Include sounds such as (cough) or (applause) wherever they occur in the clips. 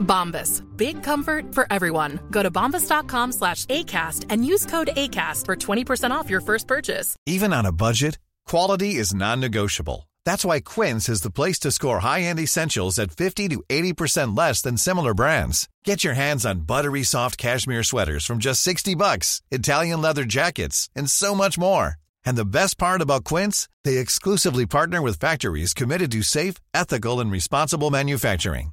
Bombas. Big comfort for everyone. Go to bombas.com slash ACAST and use code ACAST for 20% off your first purchase. Even on a budget, quality is non-negotiable. That's why Quince is the place to score high-end essentials at 50 to 80% less than similar brands. Get your hands on buttery soft cashmere sweaters from just 60 bucks, Italian leather jackets, and so much more. And the best part about Quince, they exclusively partner with factories committed to safe, ethical, and responsible manufacturing.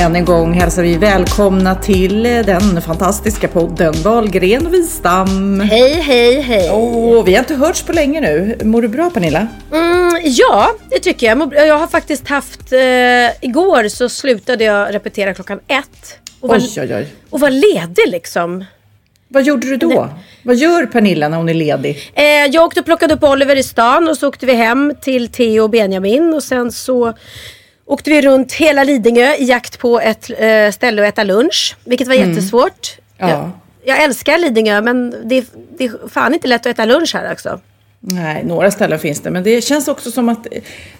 Än en gång hälsar vi välkomna till den fantastiska podden Wahlgren och Wistam. Hej, hej, hej. Åh, vi har inte hörts på länge nu. Mår du bra Pernilla? Mm, ja, det tycker jag. Jag har faktiskt haft... Eh, igår så slutade jag repetera klockan ett. Och var, Oj, oj, oj. och var ledig liksom. Vad gjorde du då? Vad gör Pernilla när hon är ledig? Eh, jag åkte och plockade upp Oliver i stan och så åkte vi hem till Theo och Benjamin och sen så åkte vi runt hela Lidingö i jakt på ett eh, ställe att äta lunch. Vilket var jättesvårt. Ja. Jag, jag älskar Lidingö men det, det är fan inte lätt att äta lunch här också. Nej, några ställen finns det, men det känns också som att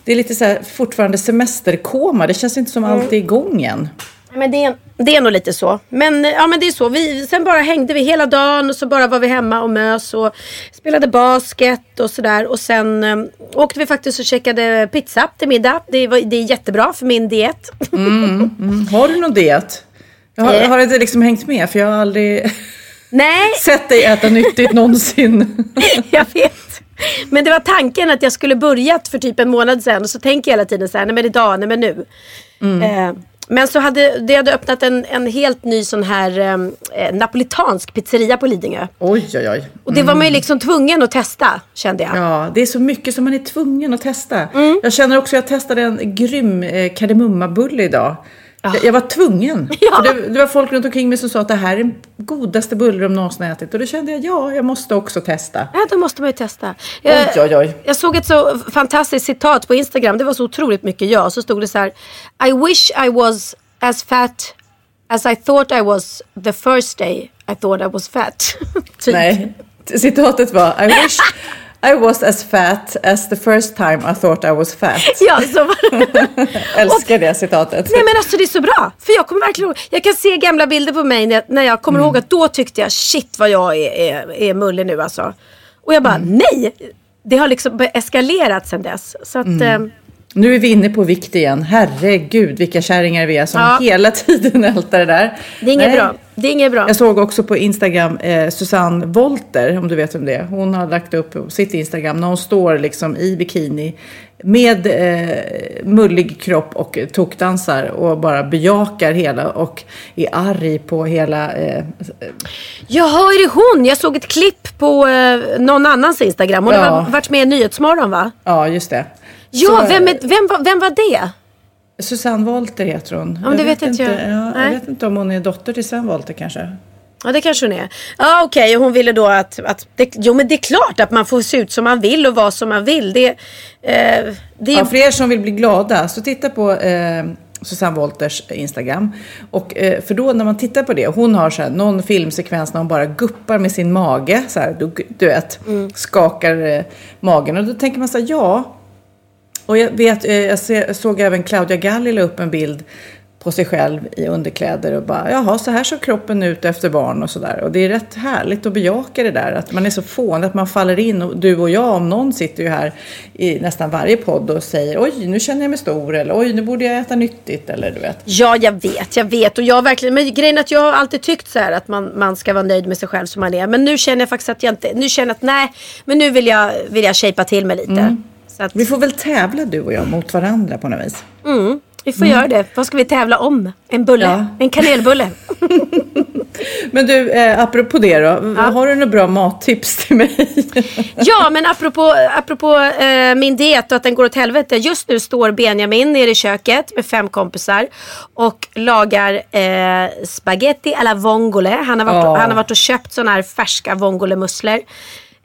det är lite så här fortfarande semesterkoma. Det känns inte som allt är igång än. Men det är, det är nog lite så. Men, ja, men det är så. Vi, sen bara hängde vi hela dagen och så bara var vi hemma och mös och spelade basket och sådär. Och sen um, åkte vi faktiskt och käkade pizza till middag. Det, var, det är jättebra för min diet. Mm, Har du någon diet? Jag har, Eh. har inte liksom hängt med, för jag har aldrig (laughs) Nej, (laughs) sett dig äta nyttigt någonsin. (laughs) jag vet. Men det var tanken att jag skulle börjat för typ en månad sedan. Och så tänker jag hela tiden så här, nej men idag, nej men nu. Eh, men så hade det hade öppnat en, en helt ny sån här eh, napolitansk pizzeria på Lidingö. Oj, oj, oj. Och det var man ju liksom tvungen att testa kände jag. Ja, det är så mycket som man är tvungen att testa. Mm. Jag känner också att jag testade en grym eh, kardemummabulle idag. Jag, jag var tvungen. (laughs) Ja. Det, det var folk runt omkring mig som sa att det här är den godaste bulle de någonsin ätit. Och då kände jag, ja, jag måste också testa. Ja, då måste man ju testa. Jag, Oj, oj, oj. jag såg ett så fantastiskt citat på Instagram. Det var så otroligt mycket ja. Så stod det så här. I wish I was as fat as I thought I was the first day I thought I was fat. (laughs) typ. Nej, citatet var I wish I was as fat as the first time I thought I was fat. (laughs) Ja, så var (laughs) det. Älskar det citatet. Nej men alltså det är så bra. För jag kommer verkligen. Jag kan se gamla bilder på mig när jag, när jag kommer Mm. ihåg att då tyckte jag shit vad jag är, är, är mullig nu alltså. Och jag bara Mm. nej. Det har liksom eskalerat sen dess. Så att, Mm. Nu är vi inne på vikt igen. Herregud vilka kärringar vi är som Ja. hela (laughs) tiden ältar det där. det är inget Nej. bra. Det är inget bra. Jag såg också på Instagram eh, Susanne Volter, om du vet om det är. Hon har lagt upp sitt Instagram när hon står liksom i bikini med eh, mullig kropp och tokdansar och bara bejakar hela och är arg på hela... Eh, Jaha, är det hon? Jag såg ett klipp på eh, någon annans Instagram. Hon Ja. har varit med i Nyhetsmorgon va? ja, just det. Ja, Så, vem, är, vem, var- vem var det? Susanne Volter heter hon. men det vet inte jag. Ja, jag vet inte om hon är dotter till Sven Volter kanske. Ja, det kanske hon är. Ja, okej. och Hon ville då att... att det, jo, men det är klart att man får se ut som man vill och vara som man vill. Det, eh, det är Ja, för er som vill bli glada, så titta på eh, Susanne Wolters Instagram. Och, eh, för då när man tittar på det, hon har så här, någon filmsekvens när hon bara guppar med sin mage, så här, du, du vet, skakar eh, magen. Och då tänker man så här, ja. Och jag vet, eh, jag såg även Claudia Galli la upp en bild på sig själv i underkläder och bara, jaha, så här såg kroppen ut efter barn och sådär. Och det är rätt härligt att bejaka det där, att man är så fånig, att man faller in. Och du och jag, om någon, sitter ju här i nästan varje podd och säger, oj, nu känner jag mig stor, eller oj, nu borde jag äta nyttigt, eller du vet. Ja, jag vet, jag vet. Och jag verkligen, men grejen är att jag har alltid tyckt så här att man, man ska vara nöjd med sig själv som man är. Men nu känner jag faktiskt att jag inte, nu känner jag att nej, men nu vill jag, vill jag shapea till mig lite. Så att, Vi får väl tävla du och jag mot varandra på något vis. vi får göra det. Vad ska vi tävla om? En bulle? Ja. En kanelbulle? (laughs) Men du, eh, apropå det då. Har du några bra mattips till mig? (laughs) Ja, men apropå, apropå eh, min diet och att den går åt helvete. Just nu står Benjamin nere i köket med fem kompisar och lagar eh, spaghetti alla vongole. Han har varit, Åh. han har varit och köpt sådana här färska vongolemusslor.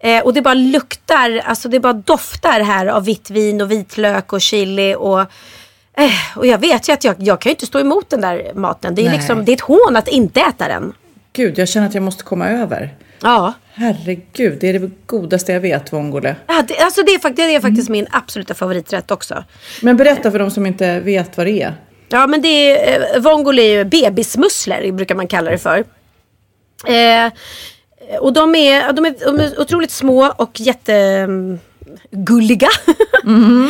Eh, och det bara luktar, alltså det bara doftar här av vitt vin och vitlök och chili och eh, och jag vet ju att jag, jag kan ju inte stå emot den där maten. Det är, Nej. liksom, det är ett hån att inte äta den. Gud, jag känner att jag måste komma över. Ja. Herregud, det är det godaste jag vet, vongole. Ja, det, alltså det är, fakt- det är faktiskt Mm. min absoluta favoriträtt också. Men berätta för de som inte vet vad det är. Ja men det är, eh, vongole är ju bebismusslor brukar man kalla det för. Eh, och de är, de, är, de är otroligt små och jättegulliga. (laughs)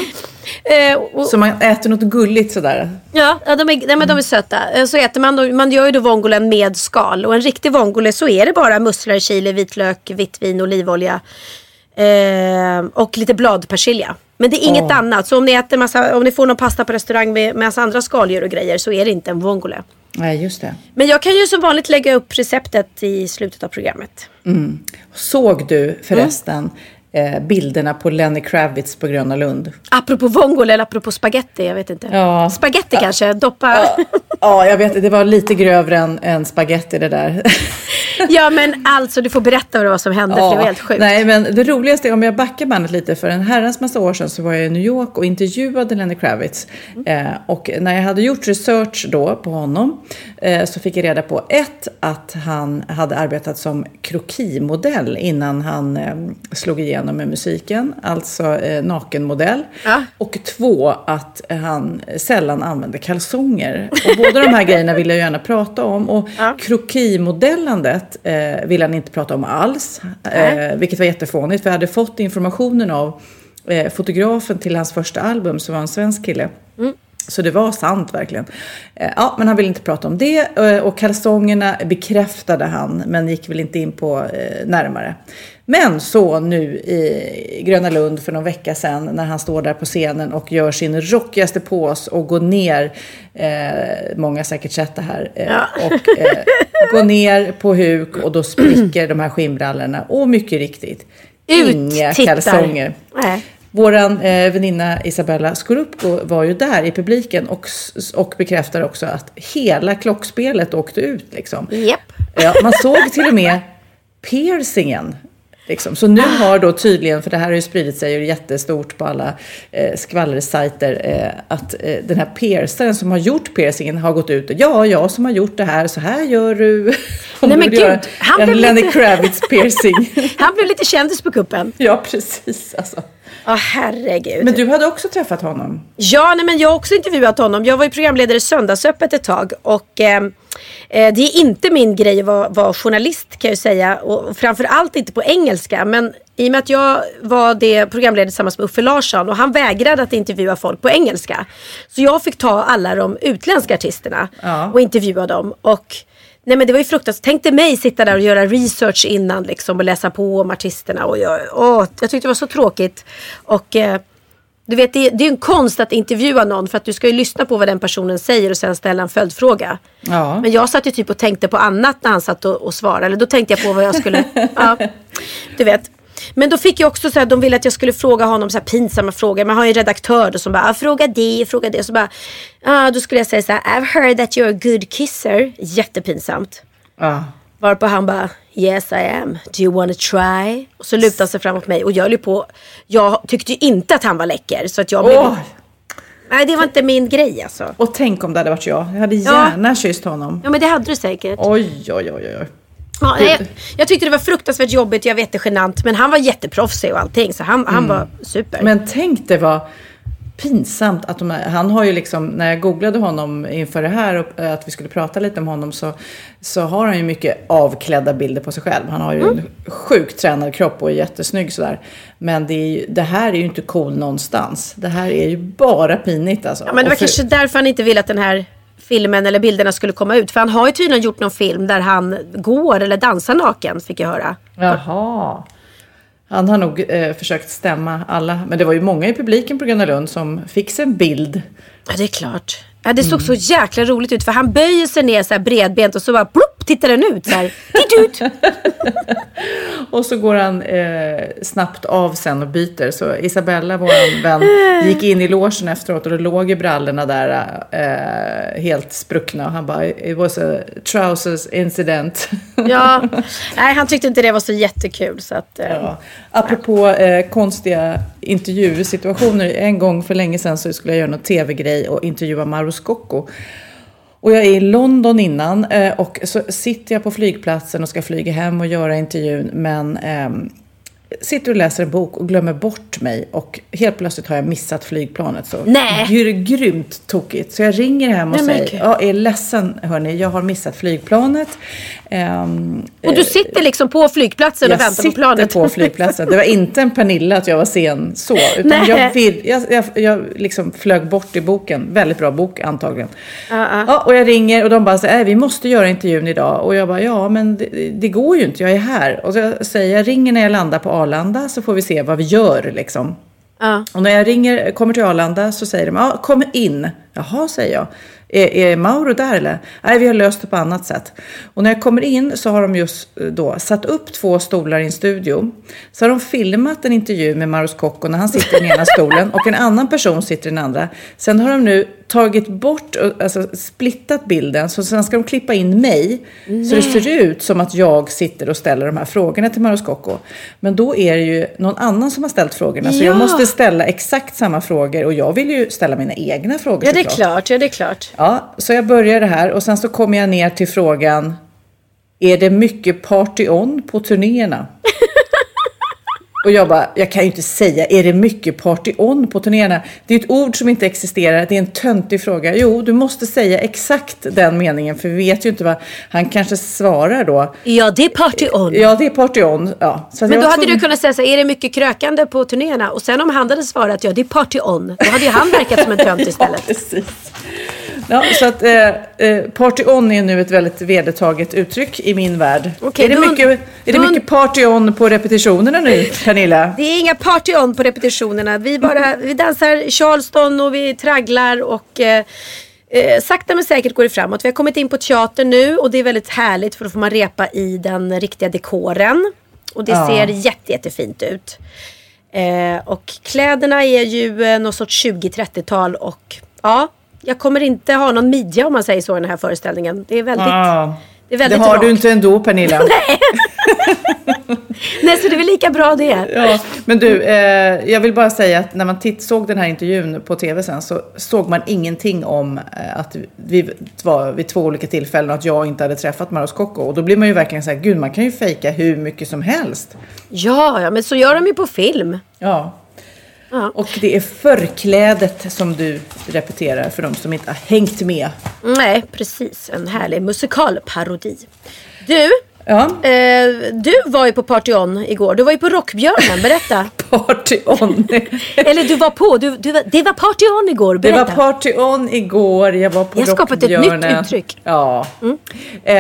eh, och, Så man äter något gulligt sådär. ja, de är, nej, men de är söta. Eh, Så äter man, man gör ju då vongolen med skal. Och en riktig vongole så är det bara musslor, chili, vitlök, vitt vin, olivolja. Eh, och lite bladpersilja. Men det är inget Åh. annat. Så om ni, äter massa, om ni får någon pasta på restaurang med massa andra skaldjur och grejer så är det inte en vongole. Nej, just det. Men jag kan ju som vanligt lägga upp receptet i slutet av programmet. Såg du förresten eh, bilderna på Lenny Kravitz på Gröna Lund? Apropå vongole eller apropå spaghetti, jag vet inte. Ja. Spaghetti kanske, doppa. Ja, (laughs) jag vet. Det var lite grövre än, än spaghetti det där. (laughs) ja men alltså du får berätta vad det var som hände för det var helt sjukt. Nej, men det roligaste är om jag backar bandet lite. För en herrans massa år sedan så var jag i New York och intervjuade Lenny Kravitz. Eh, och när jag hade gjort research då på honom eh, så fick jag reda på ett, att han hade arbetat som krokimodell innan han eh, slog igenom med musiken. Alltså eh, nakenmodell. Ja. Och två, att han sällan använde kalsonger. Båda de här grejerna vill jag gärna prata om. Och Ja. krokimodellandet eh, vill han inte prata om alls. Eh, vilket var jättefånigt, för jag hade fått informationen av eh, fotografen till hans första album, som var en svensk kille. Så det var sant verkligen. Eh, ja, men han ville inte prata om det. Eh, och kalsongerna bekräftade han, men gick väl inte in på eh, närmare. Men så nu i Gröna Lund för någon vecka sedan när han står där på scenen och gör sin rockigaste pås och går ner, eh, många har säkert sett det här, eh, och eh, går ner på huk och då spricker de här skinnbrallorna. Och mycket riktigt, inga Ut, tittar. kalsonger. Nej. Våran eh, väninna Isabella Scorupco var ju där i publiken och, och bekräftade också att hela klockspelet åkte ut. Liksom. Japp. Ja, man såg till och med piercingen. Liksom. Så nu har då tydligen, för det här har ju spridit sig och är jättestort på alla eh, skvallersajter, eh, att eh, den här piercaren som har gjort piercingen har gått ut och ja, jag som har gjort det här, så här gör du. (laughs) Om Nej, men gud, han en blev Lenny lite- Kravitz (laughs) piercing. Han blev lite kändis på kuppen. ja, precis. Alltså. Ja herregud. Men du hade också träffat honom? Ja, nej, men jag har också intervjuat honom. Jag var ju programledare i Söndagsöppet ett tag. Och eh, eh, det är inte min grej att vara, vara journalist kan jag säga. Och, och framförallt inte på engelska. Men i och med att jag var det programledare tillsammans med Uffe Larsson. Och han vägrade att intervjua folk på engelska. Så jag fick ta alla de utländska artisterna. Ja. Och intervjua dem. Och Nej men det var ju fruktansvärt. Tänk dig mig sitta där och göra research innan liksom och läsa på om artisterna. Och jag, åh, jag tyckte det var så tråkigt. Och eh, du vet, det, det är en konst att intervjua någon för att du ska ju lyssna på vad den personen säger och sen ställa en följdfråga. Ja. Men jag satt ju typ och tänkte på annat när han satt och, och svarade. Eller då tänkte jag på vad jag skulle, (laughs) ja, du vet. Men då fick jag också så här, de ville att jag skulle fråga honom så här pinsamma frågor. Man har ju en redaktör då som bara, ah, fråga det, fråga det. Så bara, ah, då skulle jag säga så här, I've heard that you're a good kisser. Jättepinsamt. Ja. Varpå han bara Yes I am. Do you wanna try? Och så lutade han sig fram mot mig och jag höll på. Jag tyckte ju inte att han var läcker. Så att jag blev... Åh, Nej det var inte min grej alltså. och tänk om det hade varit jag. Jag hade Ja. gärna kysst honom. Ja men det hade du säkert. Oj, oj, oj, oj. Ja, jag, jag tyckte det var fruktansvärt jobbigt. Jag vet det genant. Men han var jätteproffsig och allting. Så han, han var super. Men tänk det var pinsamt att de, han har ju liksom, när jag googlade honom inför det här och eh, att vi skulle prata lite om honom så, så har han ju mycket avklädda bilder på sig själv. Han har ju Mm. en sjukt tränad kropp och är jättesnygg sådär. Men det, ju, det här är ju inte cool någonstans. Det här är ju bara pinigt alltså. ja, men det var för- kanske därför han inte ville att den här filmen eller bilderna skulle komma ut. För han har ju tydligen gjort någon film där han går eller dansar naken fick jag höra. Jaha. Han har nog eh, försökt stämma alla. Men det var ju många i publiken på Gröna Lund som fick sig en bild. Ja det är klart. Ja, det såg så jäkla roligt ut för han böjer sig ner så här bredbent och så bara plopp tittar den ut så här. Titt ut! (laughs) Och så går han eh, snabbt av sen och byter. Så Isabella, vår vän, gick in i logen efteråt och då låg ju brallorna där eh, helt spruckna. Och han bara, it was a trousers incident. (laughs) Ja, (laughs) nej han tyckte inte det var så jättekul så att... Eh, Ja. Apropå eh, konstiga intervjusituationer. En gång för länge sedan så skulle jag göra någon tv-grej och intervjua Mauro Scocco. Och jag är i London innan eh, och så sitter jag på flygplatsen och ska flyga hem och göra intervjun. Men ehm, sitter och läser en bok och glömmer bort mig. Och helt plötsligt har jag missat flygplanet. Så Nej. gr- grymt tokigt. Så jag ringer hem och Nej, säger, gud. jag är ledsen hörni, jag har missat flygplanet. Ehm, och du sitter liksom på flygplatsen och väntar på planet. sitter på flygplatsen. Det var inte en Pernilla att jag var sen så. Utan Nej. jag, vill, jag, jag, jag liksom flög bort i boken. Väldigt bra bok antagligen. Ja, ja. Ja, och jag ringer och de bara säger, vi måste göra intervjun idag. Och jag bara, ja men det, det går ju inte, jag är här. Och så jag säger jag ringer när jag landar på Arlanda så får vi se vad vi gör liksom. Ja. Och när jag ringer, kommer till Arlanda så säger de, ja, kom in. Jaha, säger jag. Är, är Mauro där eller? Nej, vi har löst det på annat sätt. Och när jag kommer in så har de just eh, då satt upp två stolar i en studio. Så har de filmat en intervju med Mauro Scocco när han sitter i den ena (laughs) stolen och en annan person sitter i den andra. Sen har de nu tagit bort, alltså splittat bilden, så sen ska de klippa in mig. Så det ser ut som att jag sitter och ställer de här frågorna till Mauro Scocco. Men då är det ju någon annan som har ställt frågorna. Så jag Ja. måste ställa exakt samma frågor och jag vill ju ställa mina egna frågor ja, det är klart. Ja, det är klart. Ja, så jag börjar det här och sen så kommer jag ner till frågan Är det mycket party on på turnéerna? (laughs) och jag bara, jag kan ju inte säga, är det mycket party on på turnéerna? Det är ett ord som inte existerar, det är en töntig fråga. Jo, du måste säga exakt den meningen för vi vet ju inte vad han kanske svarar då. Ja, det är party on. Ja, det är party on. Ja. Men då hade du kunnat säga så är det mycket krökande på turnéerna? Och sen om han hade svarat ja, det är party on. Då hade ju han verkat som en tönt (laughs) Ja, istället. precis. Ja, så att eh, eh, party on är nu ett väldigt vedertaget uttryck i min värld. Okej, är det, då- mycket, är det då- mycket party on på repetitionerna nu, Pernilla? Det är inga party on på repetitionerna. Vi, bara, vi dansar charleston och vi tragglar och eh, eh, sakta men säkert går det framåt. Vi har kommit in på teater nu och det är väldigt härligt för då får man repa i den riktiga dekoren. Och det Ja. ser jätte, jättefint ut. Eh, och kläderna är ju eh, någon sorts 20-30-tal och ja, jag kommer inte ha någon midja om man säger så i den här föreställningen. Det är väldigt, Ja. det Det har du rakt. inte ändå, Pernilla. (laughs) Nej, så det är väl lika bra det. Ja, men du, eh, jag vill bara säga att när man titt, såg den här intervjun på tv sen så såg man ingenting om eh, att vi var vid två olika tillfällen och att jag inte hade träffat Maros Scocco. Och då blir man ju verkligen så här, gud man kan ju fejka hur mycket som helst. Ja, ja, men så gör de ju på film. Ja. Ja. Och det är förklädet som du repeterar för de som inte har hängt med. Nej, precis. En härlig musikalparodi. Du, Ja, eh, du var ju på Party On igår. Du var ju på Rockbjörnen, berätta. (laughs) party on. (laughs) Eller du var på, du, du, var- det var Party On igår, Det berätta. var party on igår, jag var på Jag har skapat ett nytt Rockbjörnen. uttryck. Ja. Eh,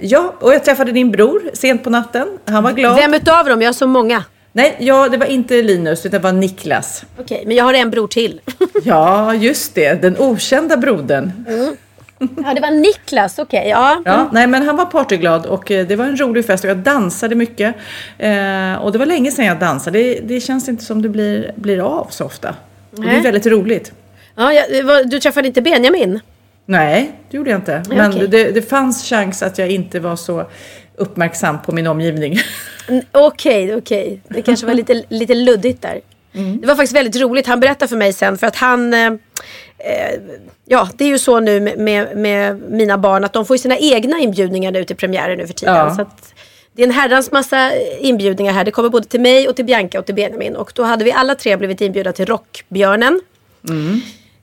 ja, och jag träffade din bror sent på natten. Han var glad. Vem utav dem? Jag har så många. Nej, ja, det var inte Linus, utan det var Niklas. Okej, men jag har en bror till. (laughs) Ja, just det. Den okända brodern. ja, det var Niklas, okej. ja. Ja, nej, men han var partyglad och eh, det var en rolig fest och jag dansade mycket. Eh, och det var länge sedan jag dansade. Det, det känns inte som det blir, blir av så ofta. Och Det är Nej. väldigt roligt. ja jag, du träffade inte Benjamin? Nej, det gjorde jag inte. Men okej. det, det fanns chans att jag inte var så uppmärksam på min omgivning. Okej, okej. Det kanske var lite, lite luddigt där. Det var faktiskt väldigt roligt. Han berättade för mig sen för att han... Eh, eh, ja, det är ju så nu med, med, med mina barn att de får sina egna inbjudningar nu till premiären nu för tiden. Ja. Så att det är en herrans massa inbjudningar här. Det kommer både till mig och till Bianca och till Benjamin. Och då hade vi alla tre blivit inbjudna till Rockbjörnen.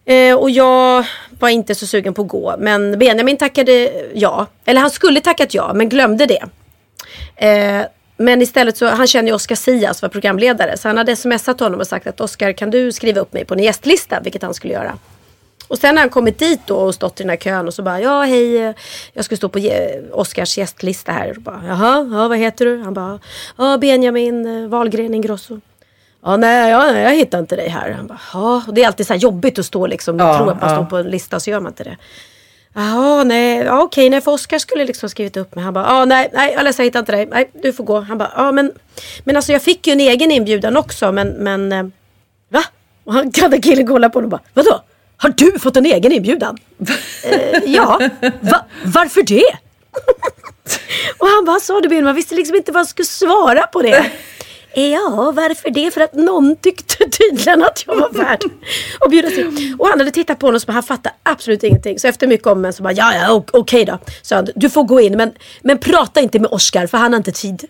Eh, och jag var inte så sugen på att gå. Men Benjamin tackade ja. Eller han skulle tackat ja, men glömde det. Eh, men istället så, han känner ju Oscar Sias var programledare. Så han hade smsat honom och sagt att Oscar kan du skriva upp mig på en gästlista? Vilket han skulle göra. Och sen har han kommit dit då och stått i den här kön och så bara ja hej eh, jag ska stå på Oscars gästlista här. Och bara, Jaha, ja, vad heter du? Han bara ja Benjamin eh, Wahlgren Ingrosso. Ja, nej, ja, nej, jag hittar inte dig här. Han bara, ja. Och det är alltid så jobbigt att stå liksom. Ja, Ja, tror att man ja. står på en lista så gör man inte det. Jaha, nej, ja, okej, nej, för Oskar skulle liksom skrivit upp mig. Han bara, ja, nej, nej, jag ledsen, jag hittar inte dig. Nej, du får gå. Han bara, ja, men, men alltså jag fick ju en egen inbjudan också, men, men, eh, va? Och han (laughs) hade killen kolla på honom och bara, vadå? Har du fått en egen inbjudan? (laughs) eh, ja, va, varför det? (laughs) och han bara sa det men man visste liksom inte vad han skulle svara på det. Ja, varför det? För att någon tyckte tydligen att jag var värd att bjudas in. Och han hade tittat på honom så han fattade absolut ingenting. Så efter mycket om men så bara, ja, ja, ok- okej då. Så han, du får gå in men, men prata inte med Oscar för han har inte tid.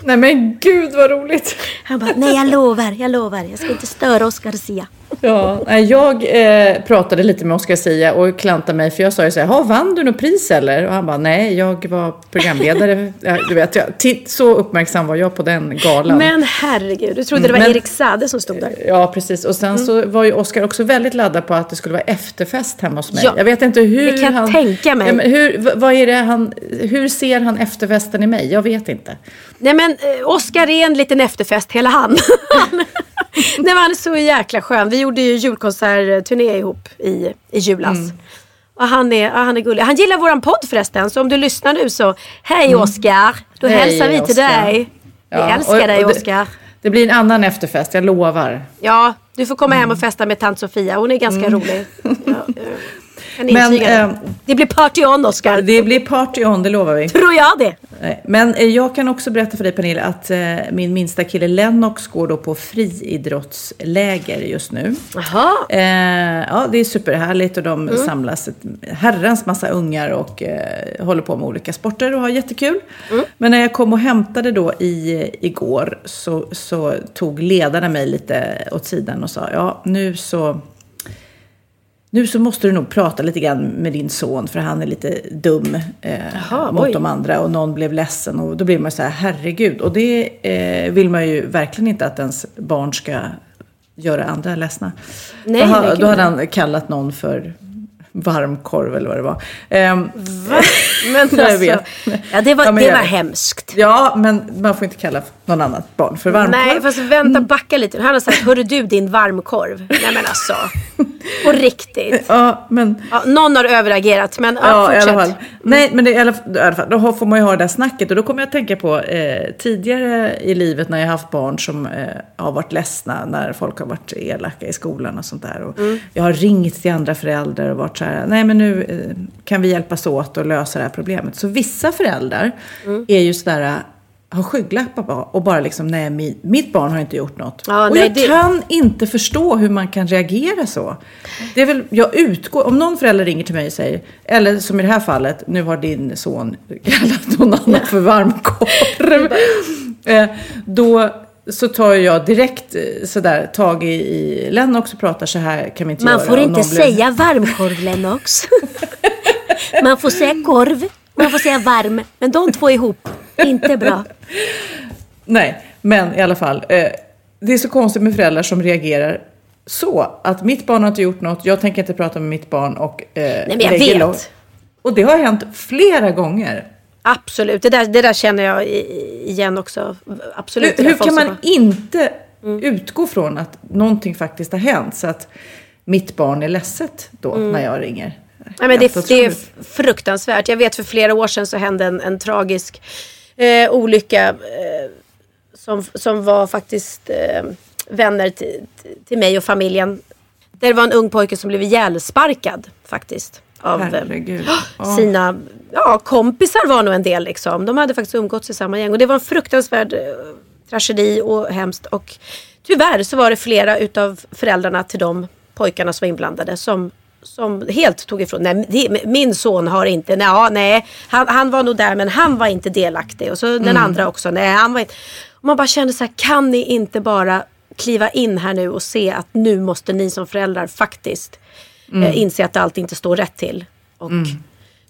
Nej men gud vad roligt. Han bara, nej jag lovar, jag lovar. Jag ska inte störa Oscar Sia. Ja, jag eh, pratade lite med Oscar Sia och klantade mig för jag sa ju så här, "Ha, vann du något pris eller? Och han bara, nej jag var programledare. (laughs) ja, du vet, jag, titt, så uppmärksam var jag på den galan. Men herregud, du trodde det var Men- Erik Sade som stod där. Ja, precis. Och sen så var ju Oscar också väldigt laddad på att det skulle vara efterfest hemma hos mig. Ja, jag vet inte hur det kan han... tänka mig. Ja, men hur, vad är det han, hur ser han efterfesten i mig? Jag vet inte. Nej men eh, Oscar är en liten efterfest, hela han. (laughs) (laughs) Nej han är så jäkla skön. Vi gjorde ju julkonsertturné ihop i, i julas. Mm. Och han är, han är gullig. Han gillar våran podd förresten. Så om du lyssnar nu så, hej Oscar. Då Mm. Hej, hälsar vi till Oscar. dig. Vi Ja, älskar och- dig och det- blir en annan efterfest, jag lovar. Ja, du får komma hem Mm. och festa med tant Sofia. Hon är ganska rolig. (laughs) Ja, Men, eh, det blir party on Oscar. Det blir party on, det lovar vi. Tror jag det. Men eh, jag kan också berätta för dig Pernilla att eh, min minsta kille Lennox går då på friidrottsläger just nu. Jaha. Eh, ja, det är superhärligt och Mm. de samlas ett herrans massa ungar och eh, håller på med olika sporter och har jättekul. Mm. Men när jag kom och hämtade då i, igår så, så tog ledarna mig lite åt sidan och sa ja, nu så nu så måste du nog prata lite grann med din son för han är lite dum eh, Jaha, mot oj. de andra och någon blev ledsen och då blir man så här herregud och det eh, vill man ju verkligen inte att ens barn ska göra andra ledsna. Nej, då, ha- då hade han kallat någon för varmkorv eller vad det var. Ehm, (laughs) Men jag alltså, vet. ja, det var, Ja, det var hemskt. ja, men man får inte kalla någon annat barn för varmkorv. Nej, fast vänta, backa lite. Han har sagt, hörru du din varmkorv. Nej men alltså. (laughs) På riktigt. Ja, men Ja, någon har överagerat, men ja, Ja, i fortsätt. alla fall. Nej, men det, i, alla, i alla fall, då får man ju ha det där snacket. Och då kommer jag att tänka på eh, tidigare i livet när jag haft barn som eh, har varit ledsna när folk har varit elaka i skolan och sånt där. Och Jag har ringt till andra föräldrar och varit så här, nej men nu eh, kan vi hjälpas åt och lösa det här problemet. Så vissa föräldrar är ju sådär, har skygglappar på och bara liksom, nej mi, mitt barn har inte gjort något. Ja, och nej, jag det- kan inte förstå hur man kan reagera så. Det är väl, jag utgår, om någon förälder ringer till mig och säger, eller som i det här fallet, nu har din son (laughs) kallat någon annan för varmkorv. (laughs) Eh, då så tar jag direkt eh, sådär tag i, i Lennox och pratar så här kan vi inte Man göra. får inte blir- säga varmkorv Lennox. (laughs) Man får säga korv. Man får säga varm. Men de två ihop, inte bra. Nej, men i alla fall. Eh, det är så konstigt med föräldrar som reagerar så. Att mitt barn har inte gjort något, jag tänker inte prata med mitt barn och eh, Nej men jag vet. långt. Och det har hänt flera gånger. Absolut, det där, det där känner jag igen också. Absolut. Hur, hur kan man inte Mm. utgå från att någonting faktiskt har hänt så att mitt barn är ledset då Mm. när jag ringer? Nej, men det, det är fruktansvärt. Jag vet för flera år sedan så hände en, en tragisk eh, olycka eh, som, som var faktiskt eh, vänner till, till mig och familjen. Där det var en ung pojke som blev ihjälsparkad faktiskt. Av eh, Herregud. (gasps) Sina ja, kompisar var nog en del liksom. De hade faktiskt umgåtts i samma gäng. Och det var en fruktansvärd eh, tragedi och hemskt. Och tyvärr så var det flera utav föräldrarna till de pojkarna som var inblandade som som helt tog ifrån. Nej, min son har inte, nej, nej han, han var nog där men han var inte delaktig. Och så den Mm. andra också, nej han var inte. Och man bara kände så här, kan ni inte bara kliva in här nu och se att nu måste ni som föräldrar faktiskt Mm. eh, inse att allt inte står rätt till. Och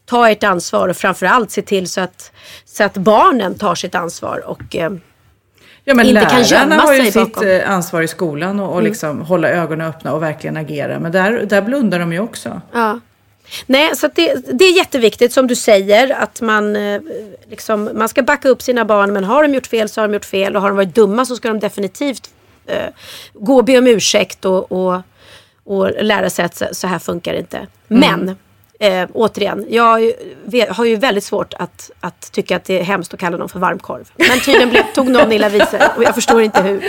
ta ert ansvar och framförallt se till så att, så att barnen tar sitt ansvar. Och, eh, Ja, men inte kan lärarna gömma har ju sitt bakom. Mm. eh, ansvar i skolan och, och liksom hålla ögonen öppna och verkligen agera. Men där, där blundar de ju också. Ja. Nej, så det, det är jätteviktigt som du säger att man, liksom, man ska backa upp sina barn men har de gjort fel så har de gjort fel och har de varit dumma så ska de definitivt eh, gå och be om ursäkt och, och, och lära sig att så, här funkar det inte. Men eh, återigen, jag har ju, vet- har ju väldigt svårt att, att tycka att det är hemskt att kalla någon för varmkorv. Men tydligen blev, tog någon illa vid sig och jag förstår inte hur.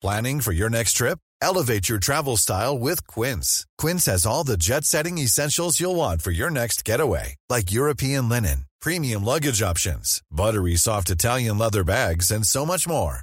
Planning for your next trip? Elevate your travel style with Quince. Quince has all the jet setting essentials you'll want for your next getaway, like European linen, premium luggage options, buttery soft Italian leather bags, and so much more.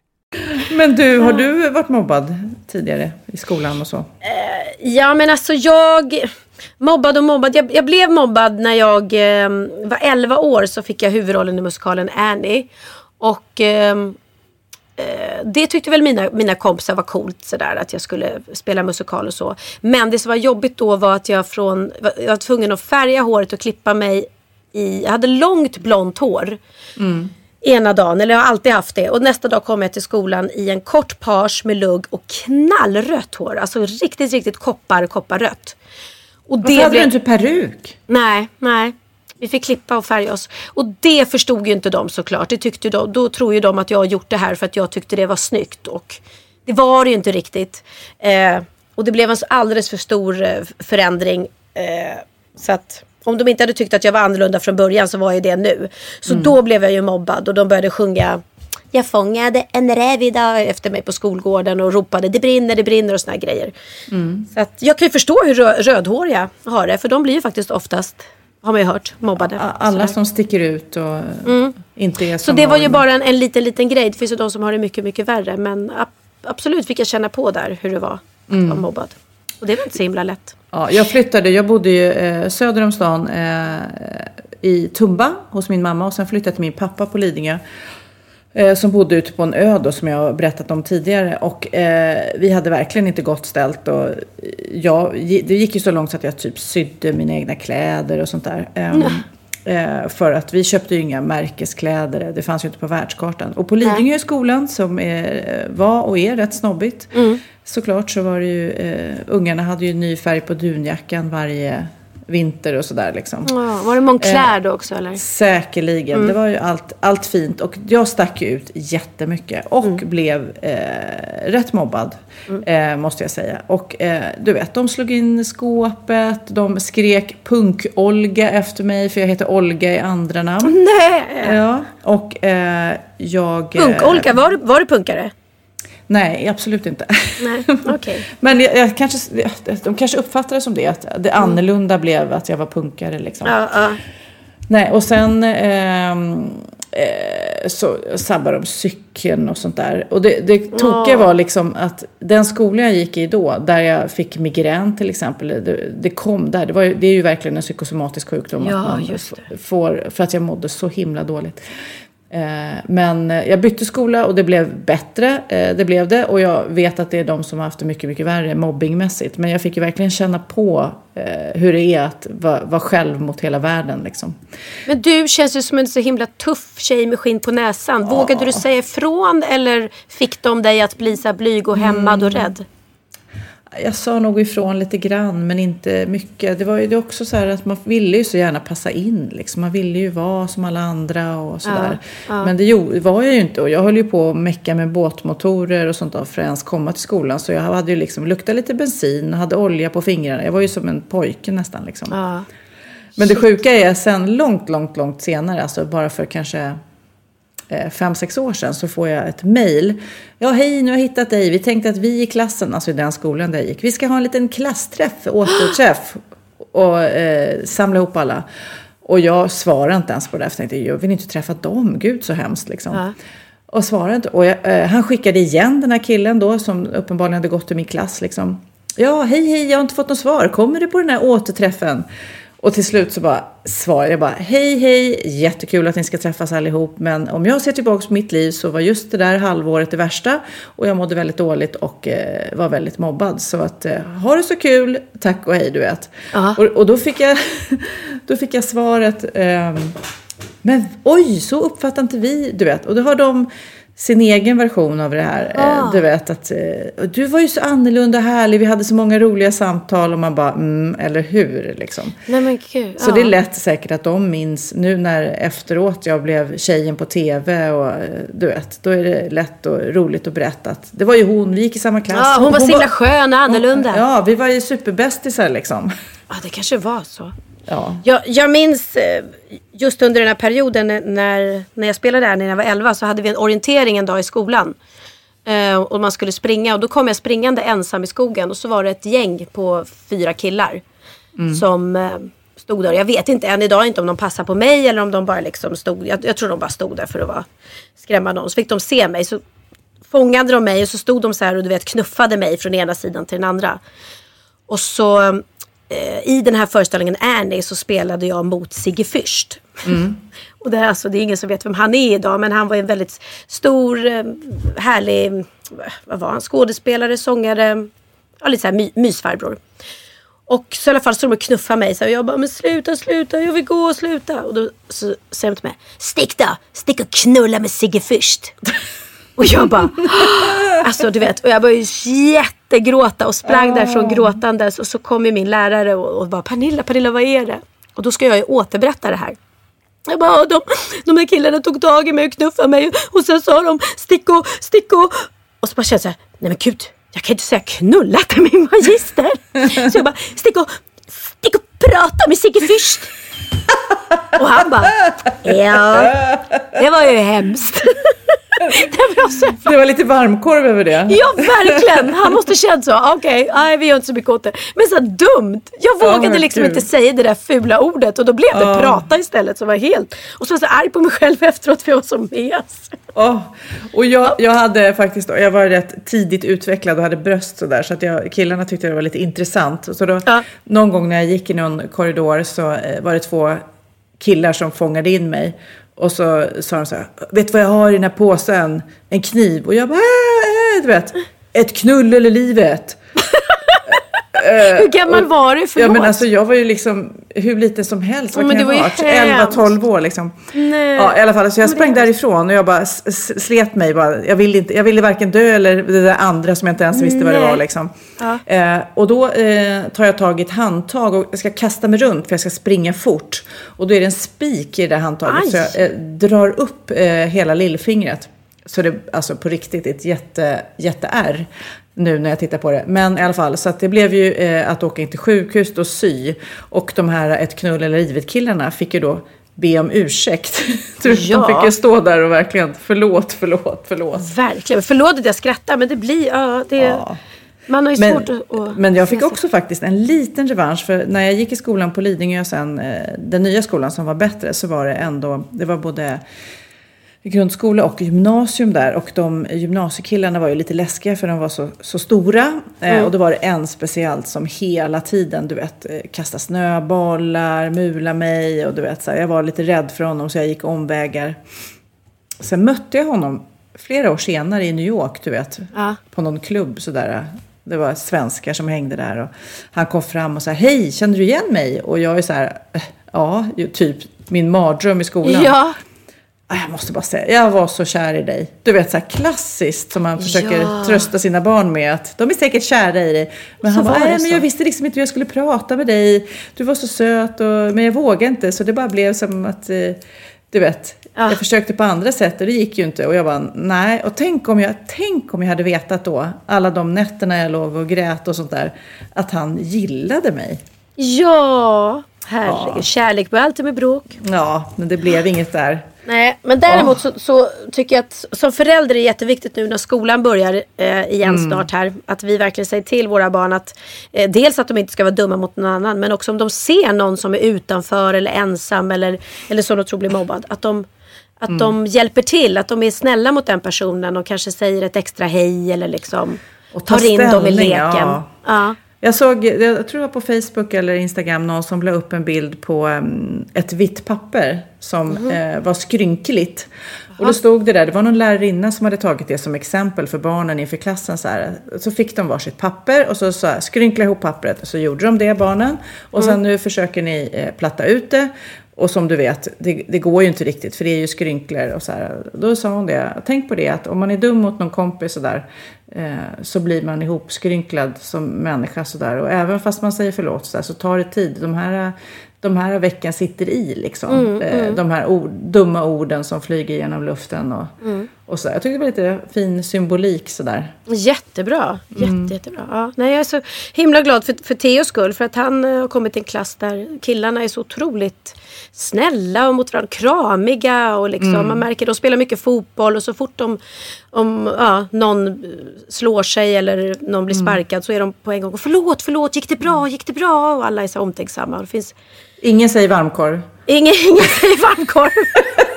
Men du, har du varit mobbad tidigare i skolan och så? Eh, ja, men alltså jag... Mobbad och mobbad. Jag, jag blev mobbad när jag eh, var 11 år så fick jag huvudrollen i musikalen Annie. Och eh, eh, det tyckte väl mina, mina kompisar var coolt sådär att jag skulle spela musikal och så. Men det som var jobbigt då var att jag från, jag var tvungen att färga håret och klippa mig i, jag hade långt blont hår. Ena dagen, eller jag har alltid haft det. Och nästa dag kom jag till skolan i en kort page med lugg och knallrött hår. Alltså riktigt, riktigt koppar, kopparrött. Och Varför hade du inte peruk? Nej, nej. Vi fick klippa och färga oss. Och det förstod ju inte de såklart. Det tyckte de, då tror ju de att jag har gjort det här för att jag tyckte det var snyggt. Och det var det ju inte riktigt. Eh, och det blev en alldeles för stor eh, förändring. Eh, så att om de inte hade tyckt att jag var annorlunda från början så var jag det nu. Så då blev jag ju mobbad och de började sjunga jag fångade en räv idag efter mig på skolgården och ropade det brinner, det brinner och såna grejer. Så att jag kan ju förstå hur rö- rödhåriga har det för de blir ju faktiskt oftast, har man ju hört, mobbade. Alla Sådär. som sticker ut och inte är Mm. Så det var ju normen. bara en, en liten, liten grej. Det finns ju de som har det mycket, mycket värre. Men ab- absolut fick jag känna på där hur det var att vara mobbad. Och det var inte så himla lätt. Ja, jag flyttade, jag bodde ju eh, söder om stan eh, i Tumba hos min mamma och sen flyttade jag till min pappa på Lidingö. Eh, som bodde ute på en ö då, som jag har berättat om tidigare. Och eh, vi hade verkligen inte gott ställt. Och jag, det gick ju så långt så att jag typ sydde mina egna kläder och sånt där. Ehm, eh, för att vi köpte ju inga märkeskläder. Det fanns ju inte på världskartan. Och på Lidingö skolan som är, var och är rätt snobbigt. Såklart så var det ju, eh, ungarna hade ju ny färg på dunjackan varje vinter och sådär liksom. Ja, var det Moncler då också eller? Säkerligen. Det var ju allt, allt fint. Och jag stack ju ut jättemycket. Och blev eh, rätt mobbad. Eh, måste jag säga. Och eh, du vet, de slog in skåpet. De skrek punk-Olga efter mig. För jag heter Olga i andra namn. Nej! Ja, och eh, jag... eh, Punk-Olka, var, var du punkare? Nej, absolut inte. Nej, (laughs) okej. Men jag, jag kanske, de kanske uppfattade det som det. Att det annorlunda blev att jag var punkare liksom. Ja, ja. Nej, och sen ehm, eh, så sabbade de cykeln och sånt där. Och det, det tokiga var liksom att den skolan jag gick i då, där jag fick migrän till exempel, det, det kom där. Det, var, det är ju verkligen en psykosomatisk sjukdom. Ja, att man Får, för att jag mådde så himla dåligt. Eh, Men eh, jag bytte skola och det blev bättre. Eh, Det blev det. Och jag vet att det är de som har haft det mycket, mycket värre mobbingmässigt. Men jag fick ju verkligen känna på hur det är att vara, vara själv mot hela världen. Liksom. Men du känns ju som en så himla tuff tjej med skinn på näsan. Vågade du säga ifrån eller fick de dig att bli så blyg och hämmad och rädd? Jag sa nog ifrån lite grann, men inte mycket. Det var ju det också så här att man ville ju så gärna passa in. Liksom. Man ville ju vara som alla andra och sådär. Men det var jag ju inte. Och jag höll ju på att mecka med båtmotorer och sånt där för att ens komma till skolan. Så jag hade ju liksom luktat lite bensin, hade olja på fingrarna. Jag var ju som en pojke nästan. Liksom. Ja. Men det sjuka är sen långt, långt, långt senare, alltså bara för kanske fem, sex år sedan så får jag ett mejl. Ja, hej, nu har jag hittat dig. Vi tänkte att vi i klassen, alltså i den skolan där jag gick, vi ska ha en liten klassträff, (gasps) återträff och eh, samla ihop alla. Och jag svarade inte ens på det, för jag tänkte, jag vill inte träffa dem, gud så hemskt liksom. Ja. Och svarade inte. Och jag, eh, han skickade igen den här killen då, som uppenbarligen hade gått i min klass liksom. Ja, hej, hej, jag har inte fått något svar. Kommer du på den här återträffen? Och till slut så bara svarade jag bara hej hej, jättekul att ni ska träffas allihop men om jag ser tillbaka på mitt liv så var just det där halvåret det värsta och jag mådde väldigt dåligt och eh, var väldigt mobbad. Så att eh, ha det så kul, tack och hej du vet. Och, och då, fick jag, (laughs) då fick jag svaret ehm, men oj, så uppfattar inte vi, du vet. Och då har de sin egen version av det här. Ah. Eh, du vet att eh, du var ju så annorlunda härlig, vi hade så många roliga samtal och man bara, mm, eller hur liksom. Nej men gud. Så ja. det är lätt säkert att de minns nu när efteråt jag blev tjejen på tv och eh, du vet, då är det lätt och roligt att berätta att det var ju hon, vi gick i samma klass. Ja, hon var så himla skön och annorlunda. Ja. Ja, vi var ju superbästisar liksom. det kanske var så. Ja. Jag, jag minns eh, just under den här perioden när, när jag spelade där när jag var 11 så hade vi en orientering en dag i skolan. Eh, och man skulle springa och då kom jag springande ensam i skogen och så var det ett gäng på fyra killar. Som eh, stod där. Jag vet inte än idag inte om de passade på mig eller om de bara liksom stod. Jag, jag tror de bara stod där för att vara, skrämma någon. Så fick de se mig. Så fångade de mig och så stod de så här och du vet knuffade mig från ena sidan till den andra. Och så i den här föreställningen Annie så spelade jag mot Sigge Fürst. (laughs) Och det, är alltså, det är ingen som vet vem han är idag men han var en väldigt stor, eh, härlig, vad var han, skådespelare, sångare, ja, lite så här my, mysfarbror. Och så i alla fall står de och knuffar mig så här, och jag bara, men sluta, sluta, jag vill gå, sluta. Och då så säger de till mig, stick då, stick och knulla med Sigge Fürst. (laughs) Och jag bara, alltså du vet, och jag började jättegråta och sprang därifrån gråtandes. Och så kom min lärare och, och bara, Pernilla, Pernilla vad är det? Och då ska jag ju återberätta det här. Jag bara, de, de här killarna tog tag i mig och knuffade mig och sen sa de stick och, stick och. Så bara kände jag nej men gud, jag kan inte säga knulla till min magister. Så jag bara, stick och, stick och prata med Sigge Fürst. Och han bara, ja, det var ju hemskt. (laughs) Det var så Det var lite varmkorv över det. Ja, verkligen. Han måste känt så. Okej, nej vi gör inte så mycket åt det. Men så dumt. Jag vågade men liksom gud. inte säga det där fula ordet och då blev det Ja. prata istället som var helt... Och så var jag så arg på mig själv efteråt för jag var så mes. Åh, Och jag, jag hade faktiskt, jag var rätt tidigt utvecklad och hade bröst sådär så att jag, killarna tyckte det var lite intressant. Så då, Ja. någon gång när jag gick i någon korridor så eh, var det två killar som fångade in mig. Och så sa de så här, vet du vad jag har i den här påsen? En kniv. Och jag bara, äh, äh, du vet, ett knull eller livet. (laughs) Hur gammal var du? Ja Förlåt. men alltså jag var ju liksom hur liten som helst. Vad Ja, men kan det jag var ha varit? hemskt. 11-12 år liksom. Nej. Ja i alla fall. Så jag Men det sprang är därifrån och jag bara slet mig. Bara. Jag, ville inte, jag ville varken dö eller det där andra som jag inte ens visste vad det Nej. var. Liksom. Ja. Eh, och då eh, tar jag tag i ett handtag och jag ska kasta mig runt för jag ska springa fort. Och då är det en spik i det där handtaget. Aj. Så jag eh, drar upp eh, hela lillfingret. Så det alltså på riktigt ett jätte, jätte R nu när jag tittar på det. Men i alla fall, så det blev ju eh, att åka in till sjukhus och sy. Och de här ett knull eller livet killarna fick ju då be om ursäkt. (laughs) De Ja. fick ju stå där och verkligen förlåt, förlåt, förlåt. Verkligen. Förlåt att jag skrattar men det blir... Ja, det, Ja. Man har ju Men, svårt att... men jag fick också faktiskt en liten revansch. För när jag gick i skolan på Lidingö sen, eh, den nya skolan som var bättre, så var det ändå, det var både grundskola och gymnasium där. Och de gymnasiekillarna var ju lite läskiga för de var så, så stora. Eh, och då var det en speciellt som hela tiden, du vet, eh, kasta snöbollar, mula mig och du vet, så här, jag var lite rädd för honom så jag gick omvägar. Sen mötte jag honom flera år senare i New York, du vet, Ja. på någon klubb sådär. Det var svenskar som hängde där och han kom fram och sa hej, känner du igen mig? Och jag är så här, "Eh, ja, typ min mardröm i skolan. Ja, Jag måste bara säga, jag var så kär i dig. Du vet så här klassiskt som man försöker Ja. trösta sina barn med att de är säkert kära i dig. Men Så han bara, nej men så." jag visste liksom inte hur jag skulle prata med dig. Du var så söt och, men jag vågade inte så det bara blev som att eh, du vet, Ja. jag försökte på andra sätt och det gick ju inte. Och jag bara, nej. Och tänk om jag, tänk om jag hade vetat då, alla de nätterna jag låg och grät och sånt där, att han gillade mig. ja. Herregud, kärlek börjar alltid med bråk. Ja, men det blev inget där. Nej, men däremot så, så tycker jag att som förälder är det jätteviktigt nu när skolan börjar eh, igen snart här. Att vi verkligen säger till våra barn att eh, dels att de inte ska vara dumma mot någon annan. Men också om de ser någon som är utanför eller ensam eller, eller som de tror blir mobbad. Att de, att de hjälper till, att de är snälla mot den personen och kanske säger ett extra hej eller liksom Och ta tar in dem i leken. ja. Ja. Jag såg, jag tror det var på Facebook eller Instagram, någon som la upp en bild på um, ett vitt papper som Mhm. eh, var skrynkligt. Och då stod det där, det var någon lärarinna som hade tagit det som exempel för barnen inför klassen. Så, här. så fick de varsitt papper och så, så här, skrynkla ihop pappret. Så gjorde de det barnen. Och sen nu försöker ni eh, platta ut det. Och som du vet, det, det går ju inte riktigt för det är ju skrynklor och så här. Då sa hon det, tänk på det att om man är dum mot någon kompis sådär eh, så blir man ihopskrynklad som människa sådär. Och även fast man säger förlåt så, där, så tar det tid. De här, de här veckan sitter i liksom. eh, De här ord, dumma orden som flyger genom luften och, och så. där. Jag tyckte det var lite fin symbolik sådär. Jättebra. Jätte, Mm. Jättebra. Ja. Nej, jag är så himla glad för, för Theos skull. För att han eh, har kommit till en klass där killarna är så otroligt snälla och mot varandra. Kramiga och liksom, Mm. man märker de spelar mycket fotboll och så fort de, om ja, någon eh, slår sig eller någon blir Mm. sparkad så är de på en gång förlåt, förlåt, gick det bra, gick det bra? Och alla är så omtänksamma. Det finns Ingen säger varmkorv. ingen, ingen säger varmkorv. (laughs)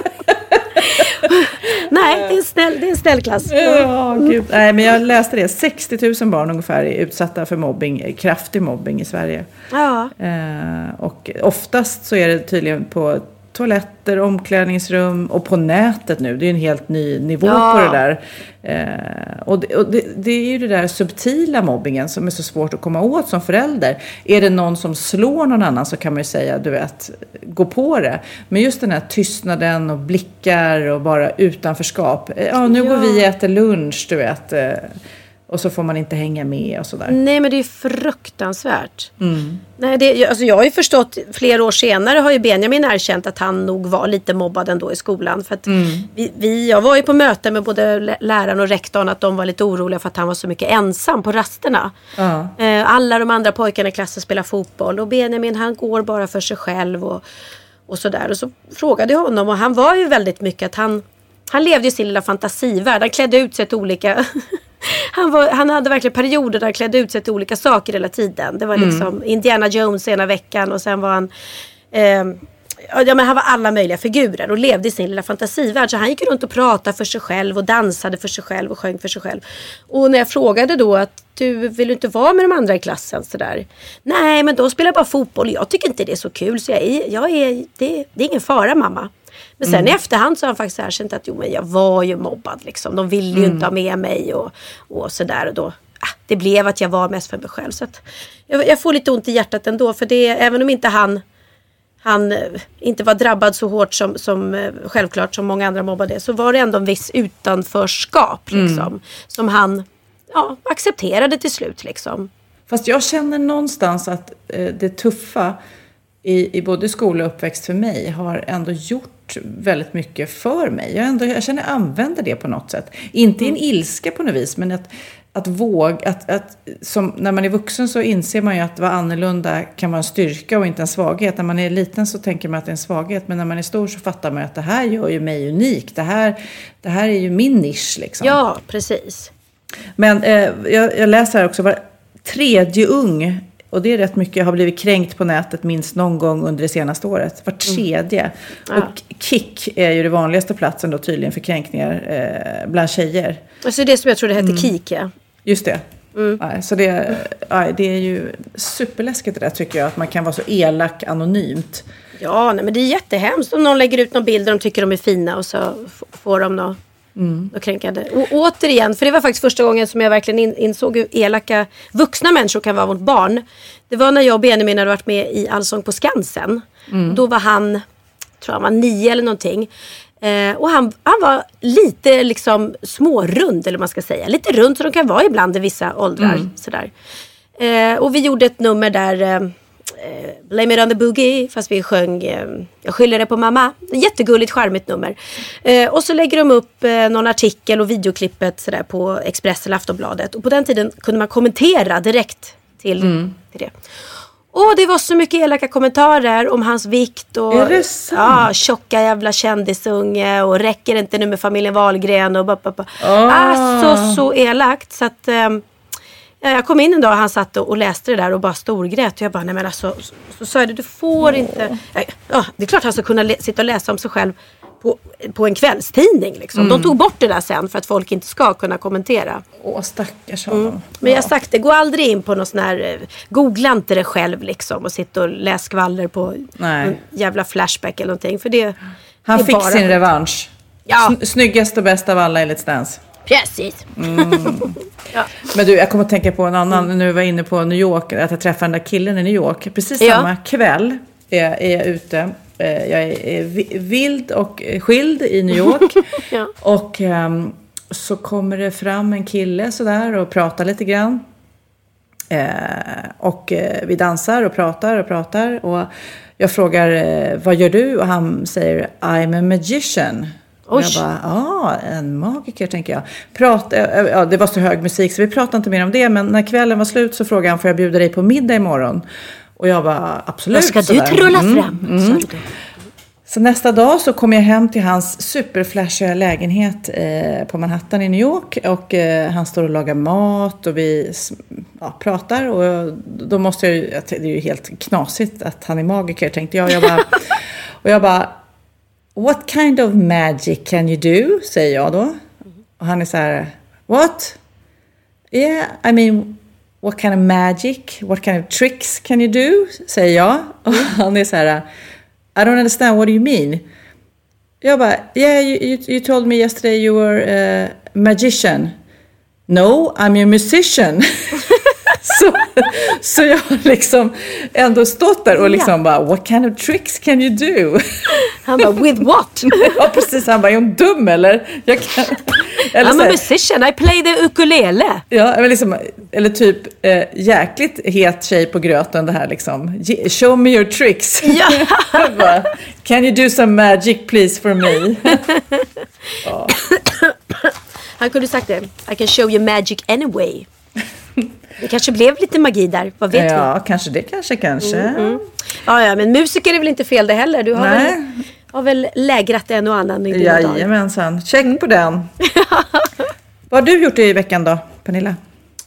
(laughs) Nej, det är en snäll, det är en snäll klass. Ja, gud. Nej, men jag läste det. 60 000 barn ungefär är utsatta för mobbing, kraftig mobbing i Sverige. Ja. Eh, och oftast så är det tydligen på toaletter, omklädningsrum och på nätet nu. Det är en helt ny nivå Ja. på det där. Eh, och det, och det, det är ju det där subtila mobbingen som är så svårt att komma åt som förälder. Är det någon som slår någon annan så kan man ju säga, du vet, gå på det. Men just den här tystnaden och blickar och bara utanförskap. Eh, Ja, nu går Ja. vi och äter lunch, du vet. Och så får man inte hänga med och sådär. Nej men det är fruktansvärt. Mm. Nej, det, alltså jag har ju förstått, flera år senare har ju Benjamin erkänt att han nog var lite mobbad ändå i skolan. För att Mm. vi, vi, jag var ju på möte med både lä- läraren och rektorn att de var lite oroliga för att han var så mycket ensam på rasterna. Ja. Eh, alla de andra pojkarna i klassen spelar fotboll och Benjamin han går bara för sig själv och, och sådär. Och så frågade jag honom och han var ju väldigt mycket att han, han levde i sin lilla fantasivärld. Han klädde ut sig till olika han, var, han hade verkligen perioder där han klädde ut sig till olika saker hela tiden. Det var liksom Indiana Jones ena veckan och sen var han ehm, Ja, men han var alla möjliga figurer och levde i sin lilla fantasivärld. Så han gick runt och pratade för sig själv och dansade för sig själv och sjöng för sig själv. Och när jag frågade då att du vill inte vara med de andra i klassen sådär? Nej, men då spelar jag bara fotboll. Jag tycker inte det är så kul så jag är, jag är, det, det är ingen fara mamma. Men sen i efterhand så har han faktiskt erkänt att jo men jag var ju mobbad liksom. De ville ju inte ha med mig och, och sådär. Och då, ah, det blev att jag var mest för mig själv. Så jag, jag får lite ont i hjärtat ändå. För det, även om inte han han eh, inte var drabbad så hårt som, som eh, självklart som många andra mobbade så var det ändå en viss utanförskap liksom. Som han ja, accepterade till slut liksom. Fast jag känner någonstans att eh, det tuffa i, i både skola och uppväxt för mig har ändå gjort väldigt mycket för mig. Jag, ändå, jag känner jag använder det på något sätt. Inte i en ilska på något vis, men att, att våga... Att, att, som, när man är vuxen så inser man ju att vara annorlunda kan vara en styrka och inte en svaghet. När man är liten så tänker man att det är en svaghet, men när man är stor så fattar man att det här gör ju mig unik. Det här, det här är ju min nisch liksom. Ja, precis. Men eh, jag, jag läser här också, var tredje ung, och det är rätt mycket, har blivit kränkt på nätet minst någon gång under det senaste året. Var tredje. Och Kik är ju det vanligaste platsen då tydligen för kränkningar eh, bland tjejer. Alltså det som jag trodde hette Kike. Just det. Nej, så det, nej, det är ju superläskigt det där tycker jag, att man kan vara så elak anonymt. Ja, nej, men det är jättehemskt om någon lägger ut någon bild där de tycker de är fina och så får de något, något kränkande. Och återigen, för det var faktiskt första gången som jag verkligen in, insåg hur elaka vuxna människor kan vara mot barn. Det var när jag och Benjamin hade varit med i Allsång på Skansen. Då var han, tror han var nio eller någonting. Eh, och han, han var lite liksom smårund eller vad man ska säga. Lite rund som de kan vara ibland i vissa åldrar. Sådär. Eh, och vi gjorde ett nummer där eh, eh, Blame it on the boogie fast vi sjöng eh, Jag skyller det på mamma. Jättegulligt charmigt nummer. Eh, och så lägger de upp eh, någon artikel och videoklippet sådär på Expressen eller Aftonbladet. Och på den tiden kunde man kommentera direkt till, till det. Och det var så mycket elaka kommentarer om hans vikt och ja, tjocka jävla kändisunge och räcker inte nu med familjen Wahlgren och ba, ba. Ah. Alltså så elakt så att ehm, Jag kom in en dag och han satt och läste det där och bara storgrät. Och jag bara, nej men alltså, så, sa jag det, du får inte. Ja, det är klart han ska kunna sitta och läsa om sig själv på, på en kvällstidning. Liksom. De tog bort det där sen för att folk inte ska kunna kommentera. Åh, stackars honom. Men jag har sagt det, gå aldrig in på någon sån här, eh, googla inte det själv liksom och sitta och läs skvaller på Nej. jävla flashback eller någonting. För det, Han det fick bara- sin revansch. Ja. Sn- Snyggast och bäst av alla i Let's Precis. ja. Men du, jag kommer att tänka på en annan, nu var jag inne på New York, att jag träffade den där killen i New York. Precis Ja. samma kväll är, är jag ute. Eh, Jag är är vi- vild och skild i New York. (laughs) Ja. Och ehm, så kommer det fram en kille sådär och pratar lite grann. Eh, och eh, vi dansar och pratar och pratar. Och jag frågar, eh, vad gör du? Och han säger, I'm a magician. Och jag bara, ja, en magiker tänker jag. Prat, ja, det var så hög musik så vi pratade inte mer om det. Men när kvällen var slut så frågade han, får jag bjuda dig på middag imorgon? Och jag bara, absolut. Vad ska du sådär. trolla Mm. fram? du då. Så nästa dag så kom jag hem till hans superflashiga lägenhet eh, på Manhattan i New York. Och eh, han står och lagar mat och vi ja, pratar. Och då måste jag ju, det är ju helt knasigt att han är magiker tänkte jag. jag bara, (laughs) och jag bara, What kind of magic can you do? säger jag då. Och han är så här, what? Yeah, I mean, what kind of magic? What kind of tricks can you do? säger jag. Och han är så här, I don't understand, what do you mean? Jag bara, yeah, you, you, you told me yesterday you were a magician. No, I'm a musician. (laughs) (laughs) så, så jag har liksom ändå stått där och liksom bara, what kind of tricks can you do? (laughs) Han bara, with what? (laughs) ja, precis. Han bara, är hon dum eller? Jag kan... eller I'm a musician, I play the ukulele. Ja, eller, liksom, eller typ eh, jäkligt het tjej på gröten det här liksom. Show me your tricks. Ja. Bara, Can you do some magic please for me? Han kunde sagt det. I can show you magic anyway. Det kanske blev lite magi där, vad vet vi? ja, kanske det, kanske, kanske. Mm, Ja, ja, men musiker är väl inte fel det heller. Du har, Nej. väl, har väl lägrat en och annan i dina dagar. Jajamensan. Check på den. (laughs) Vad har du gjort i veckan då, Pernilla?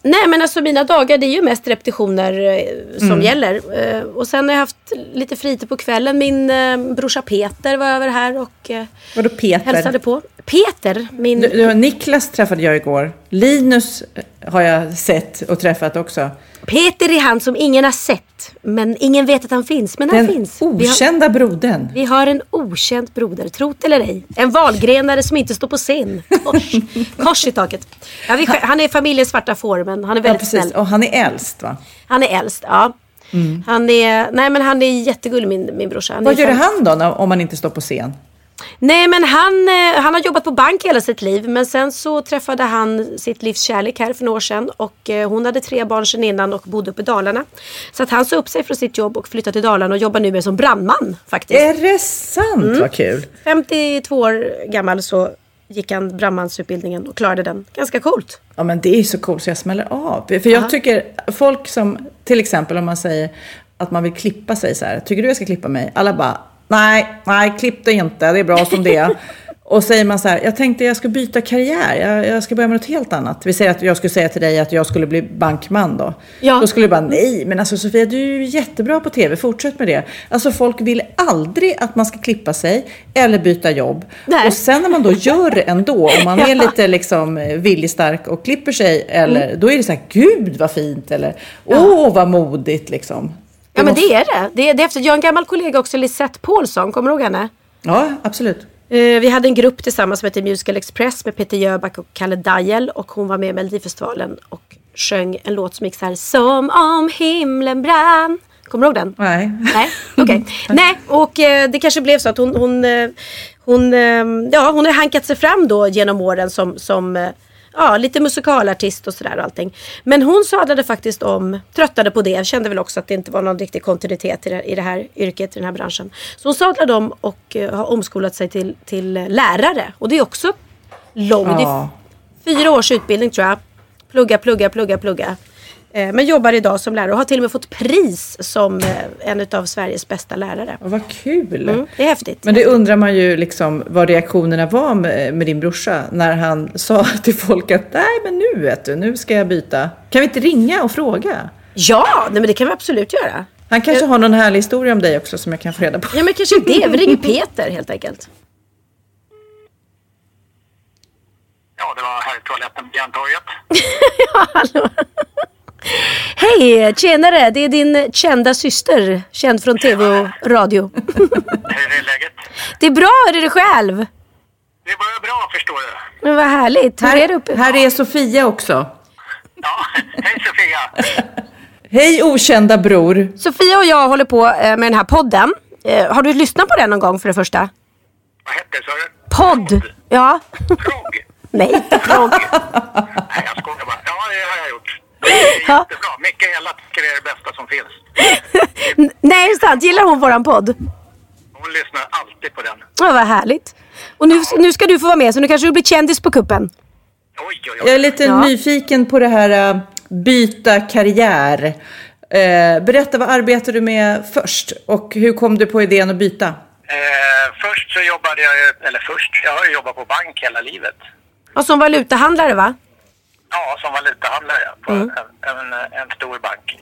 Nej men alltså mina dagar det är ju mest repetitioner eh, som Mm. gäller. Eh, och sen har jag haft lite fritid på kvällen. Min eh, brorsa Peter var över här och eh, Vadå Peter? hälsade på. Peter, min... Du, du, Niklas träffade jag igår. Linus har jag sett och träffat också. Peter är han som ingen har sett. Men ingen vet att han finns. Men han Den finns. Vi har, okända brodern. vi har en okänd broder, trot eller ej. En valgrenare som inte står på scen. Kors, (laughs) Kors i taket. Ja, vi, han är familjens svarta får men han är Ja, väldigt precis. snäll. Och han är äldst va? Han är äldst, ja. Han är, nej men han är jättegullig min, min brorsa. Han Mm. Vad gör han då om man inte står på scen? Nej men han, eh, han har jobbat på bank hela sitt liv men sen så träffade han sitt livs kärlek här för några år sedan och eh, hon hade tre barn sedan innan och bodde uppe i Dalarna. Så att han sa upp sig från sitt jobb och flyttade till Dalarna och jobbar nu med som brandman faktiskt. Är det sant? Mm. Vad kul. 52 år gammal så gick han brandmansutbildningen och klarade den. Ganska coolt. Ja men det är så coolt så jag smäller av. För jag tycker folk som, till exempel om man säger att man vill klippa sig så här. Tycker du jag ska klippa mig? Alla bara, nej, nej, klipp dig inte, det är bra som det är. (laughs) Och säger man så här, jag tänkte jag ska byta karriär, jag, jag ska börja med något helt annat. Vi säger att jag skulle säga till dig att jag skulle bli bankman då. Ja. Då skulle du bara, nej, men alltså Sofia, du är ju jättebra på tv, fortsätt med det. Alltså folk vill aldrig att man ska klippa sig eller byta jobb. Nej. Och sen när man då gör det ändå, om man (laughs) är lite liksom eh, viljestark och klipper sig, eller, då är det så här, gud vad fint, eller åh vad modigt liksom. Ja men det är det. det, är, det är efter, jag har en gammal kollega också, Lisette Paulsson, kommer du ihåg henne? Ja, absolut. Eh, vi hade en grupp tillsammans som hette Musical Express med Peter Jöback och Kalle Dajel och hon var med i Melodifestivalen och sjöng en låt som gick så här Som om himlen brann. Kommer du ihåg den? Nej. Nej, okej. (laughs) Nej, och eh, det kanske blev så att hon, hon, eh, hon, eh, ja, hon har hankat sig fram då genom åren som, som eh, ja, lite musikalartist och sådär och allting. Men hon sadlade faktiskt om, tröttade på det, kände väl också att det inte var någon riktig kontinuitet i det, i det här yrket, i den här branschen. Så hon sadlade om och eh, har omskolat sig till, till lärare. Och det är också långt, Ja. det är fyra års utbildning tror jag. Plugga, plugga, plugga, plugga. Eh, Men jobbar idag som lärare och har till och med fått pris som eh, en av Sveriges bästa lärare. Och vad kul. Mm, det är häftigt. Men det undrar man ju liksom vad reaktionerna var med, med din brorsa när han (laughs) sa till folk att nej men nu vet du, nu ska jag byta. Kan vi inte ringa och fråga? Ja, nej, men det kan vi absolut göra. Han kanske har någon härlig historia om dig också som jag kan få reda på. Ja men kanske det. Vi ringer Peter helt enkelt. Ja, det var här i toaletten på Järntorget. (laughs) ja, hallå. Hej, tjenare. Det är din kända syster. Känd från tv och radio. Hur är läget? Det är bra, hur är det själv? Det var bra, förstår du. Men vad härligt. Hur är det uppe? Här är Sofia också. Ja, hej Sofia. Hej okända bror. Sofia och jag håller på eh, med den här podden. Eh, Har du lyssnat på den någon gång för det första? Vad hette det, sa du? Podd? Ja. Progg? Nej, progg. Nej, jag skojar bara. Ja, det har jag gjort. Det är Ja. jättebra. Mikaela tycker det är det bästa som finns. (laughs) Nej, är det sant? Gillar hon våran podd? Hon lyssnar alltid på den. Ja, vad härligt. Och nu, nu ska du få vara med, så nu kanske du blir kändis på kuppen. Oj, oj, Jag är oj. lite Ja. nyfiken på det här äh, byta karriär. Eh, berätta, vad arbetar du med först? Och hur kom du på idén att byta? Eh, först så jobbade jag eller först, jag har ju jobbat på bank hela livet. Och som valutahandlare va? Ja, som valutahandlare på Mm. en, en, en stor bank.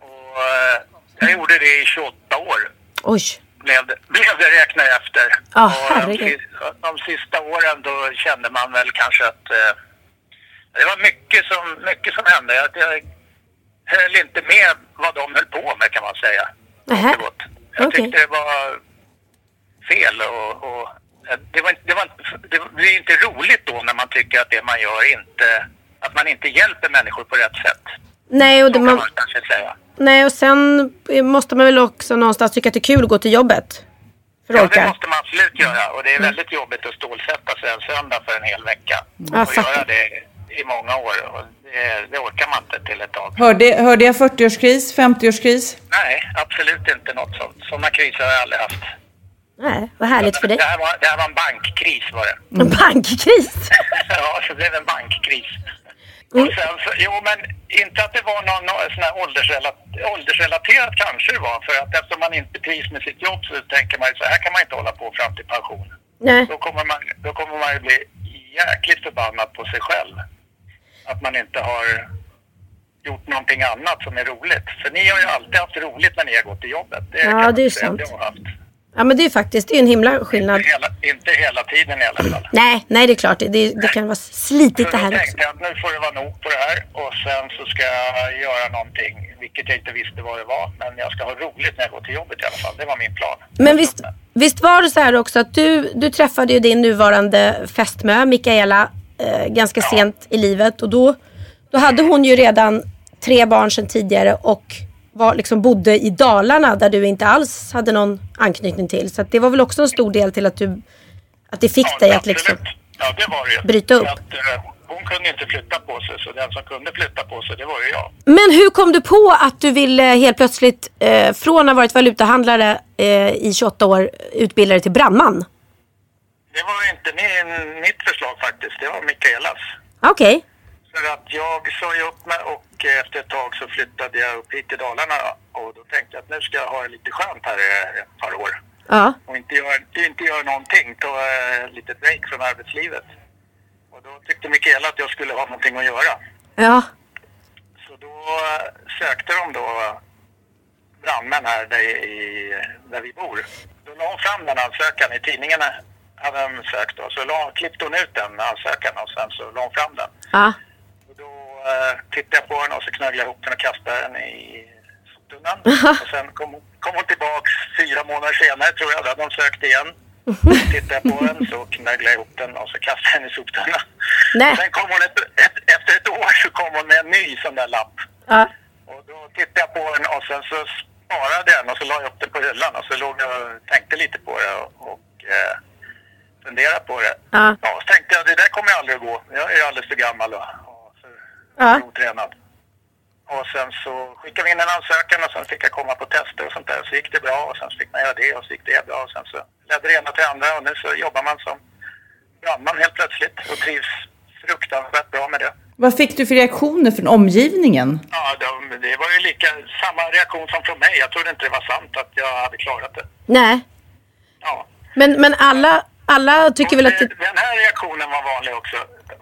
Och eh, jag gjorde det i 28 år. Oj. blev det, blev det räkna efter. Och de, herregud. si- de sista åren då kände man väl kanske att eh, det var mycket som, mycket som hände. Jag, jag höll inte med vad de höll på med kan man säga. Gott. Jag tyckte det var fel och, och eh, det, var, det, var, det blir inte roligt då när man tycker att det man gör inte, att man inte hjälper människor på rätt sätt. Nej, och det, man, man nej, och sen måste man väl också någonstans tycka att det är kul att gå till jobbet. För Ja, det måste man absolut göra. Och det är väldigt jobbigt att stålsätta sig en söndag för en hel vecka. Ja, och fattar. göra det i många år. Och det, det orkar man inte till ett tag. Hörde, hörde jag 40-årskris, 50-årskris? Nej, absolut inte något sånt. Sådana kriser har jag aldrig haft. Nej, vad härligt för dig. Det här var, det här var en bankkris var det. En bankkris. (laughs) ja, så det blev en bankkris. Mm. Och sen så, jo, men inte att det var någon, någon sån här åldersrelat, åldersrelaterat kanske det var. För att eftersom man inte trivs med sitt jobb så tänker man ju så här kan man inte hålla på fram till pension. Nej. Då kommer man, då kommer man ju bli jäkligt förbannad på sig själv. Att man inte har gjort någonting annat som är roligt. För ni har ju alltid haft roligt när ni har gått till jobbet. Det Ja, det är sant. jag har haft. Ja, men det är faktiskt det är en himla skillnad. Inte hela, inte hela tiden i alla fall. Nej, nej det är klart. Det, det kan vara slitigt Så det här också. jag att nu får det vara nog på det här och sen så ska jag göra någonting, vilket jag inte visste vad det var. Men jag ska ha roligt när jag går till jobbet i alla fall. Det var min plan. Men visst, visst var det så här också att du, du träffade ju din nuvarande fästmö, Mikaela, eh, ganska sent i livet. Och då, då hade hon ju redan tre barn sedan tidigare och var, liksom, bodde i Dalarna där du inte alls hade någon anknytning till. Så att det var väl också en stor del till att, du, att det fick Ja, dig att liksom... Ja, det var det bryta upp. Att, eh, hon kunde inte flytta på sig, så den som kunde flytta på sig, det var ju jag. Men hur kom du på att du ville helt plötsligt, eh, från att ha varit valutahandlare eh, i 28 år, utbilda dig till brandman? Det var inte min, mitt förslag faktiskt, det var Mikaelas. Okej. För att jag sa ju upp mig och eh, efter ett tag så flyttade jag upp hit till Dalarna och då tänkte jag att nu ska jag ha det lite skönt här i ett par år. Ja. och inte gör, inte gör någonting, ta eh, lite break från arbetslivet. Och då tyckte Mikaela att jag skulle ha någonting att göra. Ja. Så då eh, sökte de då brandmän här där, i, där vi bor. Då la hon fram den ansökan i tidningarna hade de sökt då. Så la, klippte hon ut den ansökan och sen så la hon fram den. Ja. Eh, tittade jag på den och så knögglade jag ihop den och kastade den i soptunnan. (laughs) och sen kom, hon- kom hon tillbaks fyra månader senare tror jag, då hade de sökt igen. (laughs) Tittade jag på den så knögglade jag ihop den och så kastade jag den i soptunnan. Nej. Sen kom hon ett, ett, efter ett år så kom hon med en ny sån där lapp. Ja. Och då tittade jag på den och sen så sparade jag den och så la jag upp den på hyllan och så låg jag och tänkte lite på det och, och eh, funderade på det. Ja. Ja, så tänkte jag det där kommer aldrig att gå. Jag är alldeles för gammal och, Ja. otränad. Och sen så skickade vi in en ansökan och sen fick jag komma på tester och sånt där. Så gick det bra och sen fick man göra det och så gick det bra och sen så ledde det ena till andra och nu så jobbar man som brandman helt plötsligt och trivs fruktansvärt bra med det. Vad fick du för reaktioner från omgivningen? Ja, de, det var ju lika, samma reaktion som från mig. Jag trodde inte det var sant att jag hade klarat det. Nej. Ja. Men, men alla, alla tycker väl att det... Den här reaktionen var vanlig också.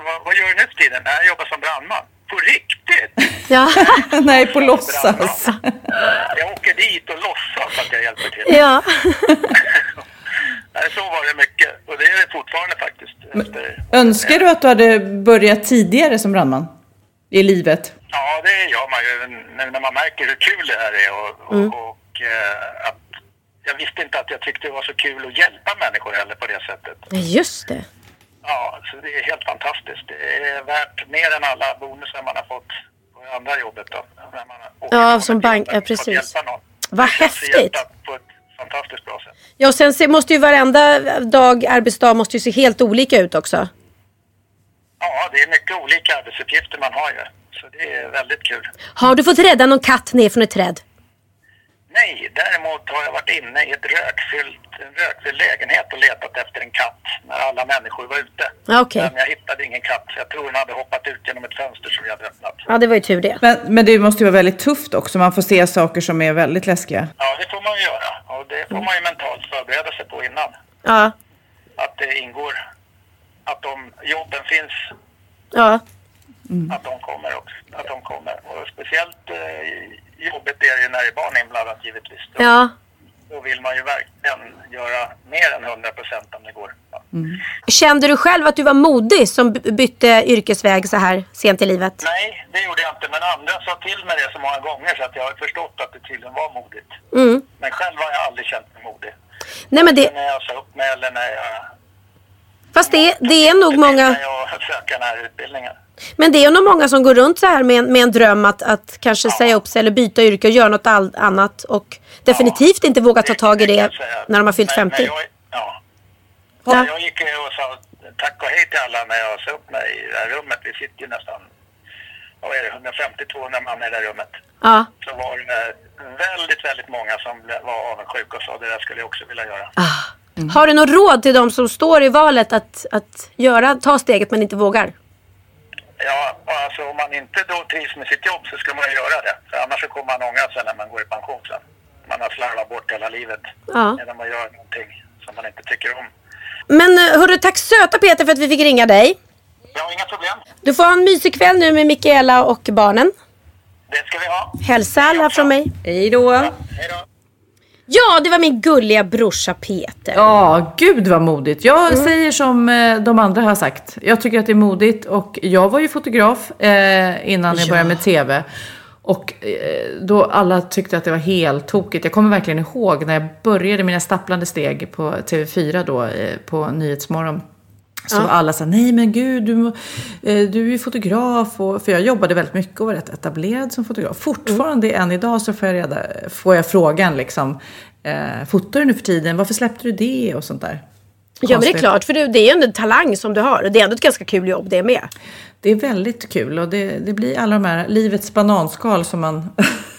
Vad, vad gör du nu för tiden? Jag jobbar som brandman. På riktigt? (laughs) Ja. (laughs) Nej, på låtsas. (laughs) Jag åker dit och låtsas att jag hjälper till. ja. Nej, så var det mycket. Och det är det fortfarande faktiskt. Efter, Önskar du att du hade börjat tidigare som brandman? I livet? Ja, det gör man ju när man märker hur kul det här är. Och, Mm. och, och eh, att jag visste inte att jag tyckte det var så kul att hjälpa människor heller på det sättet. Just det. Ja, så det är helt fantastiskt. Det är värt mer än alla bonusar man har fått på andra jobbet. Då, när man Ja, som bank- ja, precis. Vad häftigt. fantastiskt bra sätt. Ja, och sen se, måste ju varenda dag, arbetsdag måste ju se helt olika ut också. Ja, det är mycket olika arbetsuppgifter man har ju. Så det är väldigt kul. Har du fått rädda någon katt ner från ett träd? Nej, däremot har jag varit inne i ett rökfyllt, en rökfylld lägenhet och letat efter en katt när alla människor var ute. Okej. Men jag hittade ingen katt. Jag tror den hade hoppat ut genom ett fönster som vi hade öppnat. Ja, det var ju tur det. Men, men det måste ju vara väldigt tufft också. Man får se saker som är väldigt läskiga. Ja, det får man ju göra. Och det får man ju mentalt förbereda sig på innan. Ja. Att det ingår, att de jobben finns, Ja. att de kommer också. Att de kommer. Och speciellt eh, jobbigt är det ju när det är barn inblandat givetvis. Då, Ja. då vill man ju verkligen göra mer än 100 procent om det går. Ja. Kände du själv att du var modig som by- bytte yrkesväg så här sent i livet? Nej, det gjorde jag inte. Men andra sa till mig det så många gånger så att jag har förstått att det tydligen var modigt. Mm. Men själv har jag aldrig känt mig modig. Nej men det, När jag sa upp mig eller när jag... fast det, det är nog många... När jag söker den här utbildningen. Men det är nog många som går runt så här med, en- med en dröm att, att kanske säga upp sig eller byta yrke och göra något all, annat och definitivt inte våga ta tag i det säga. när de har fyllt Men- 50. men jag, ja. Ja. Jag gick ju och sa tack och hej till alla när jag sa upp mig i det här rummet. Vi sitter ju nästan, vad är det, 150-200 man i det här rummet. Ja. Så var det väldigt, väldigt många som var avundsjuka och sa det där skulle jag också vilja göra. Ah. Har du något råd till de som står i valet att, att göra, ta steget men inte vågar? Ja, alltså om man inte då trivs med sitt jobb så ska man göra det. För annars så kommer man ångra sig när man går i pension sen. Man har slarvat bort hela livet Ja. när man gör någonting som man inte tycker om. Men eh, hörru, tack söta Peter för att vi fick ringa dig. Jag har inga problem. Du får ha en mysig kväll nu med Mikaela och barnen. Det ska vi ha. Hälsa alla från mig. Hej då! Hej då. Ja, det var min gulliga brorsa Peter. Ja, gud vad modigt. Jag Mm. säger som eh, de andra har sagt. Jag tycker att det är modigt och jag var ju fotograf eh, innan jag började med TV. Och eh, då alla tyckte att det var helt tokigt. Jag kommer verkligen ihåg när jag började mina stapplande steg på TV4 då eh, på Nyhetsmorgon. Så var alla sa nej men gud du, eh, du är fotograf. Och, för jag jobbade väldigt mycket och var rätt etablerad som fotograf. Fortfarande än idag så får jag, reda, får jag frågan liksom. Eh, fotar du nu för tiden? Varför släppte du det? Och sånt där. Ja, men det är Konstigt. klart, för det, det är ju en talang som du har. Och det är ändå ett ganska kul jobb det med. Det är väldigt kul och det, det blir alla de här livets bananskal som man,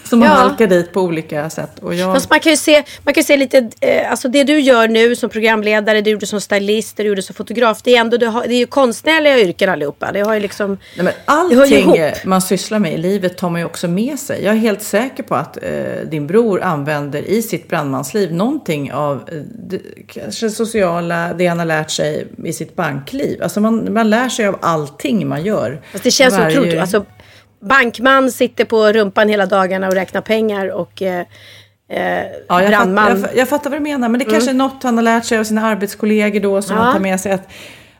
som man Ja. halkar dit på olika sätt. Och jag, Fast man kan ju se, man kan se lite, eh, alltså det du gör nu som programledare, det du gjorde som stylist, det du gjorde som fotograf. Det är ändå, det, har, det är ju konstnärliga yrken allihopa. Det har ju liksom... Nej, men allting man sysslar med i livet tar man ju också med sig. Jag är helt säker på att eh, din bror använder i sitt brandmansliv någonting av eh, det, kanske sociala, det han har lärt sig i sitt bankliv. Alltså man, man lär sig av allting man gör. Fast det känns Varje- otroligt. Alltså, bankman sitter på rumpan hela dagarna och räknar pengar och eh, eh, Ja, jag, brandman. fatt, jag, jag fattar vad du menar, men det kanske är något han har lärt sig av sina arbetskollegor då som Ja. han tar med sig. Att,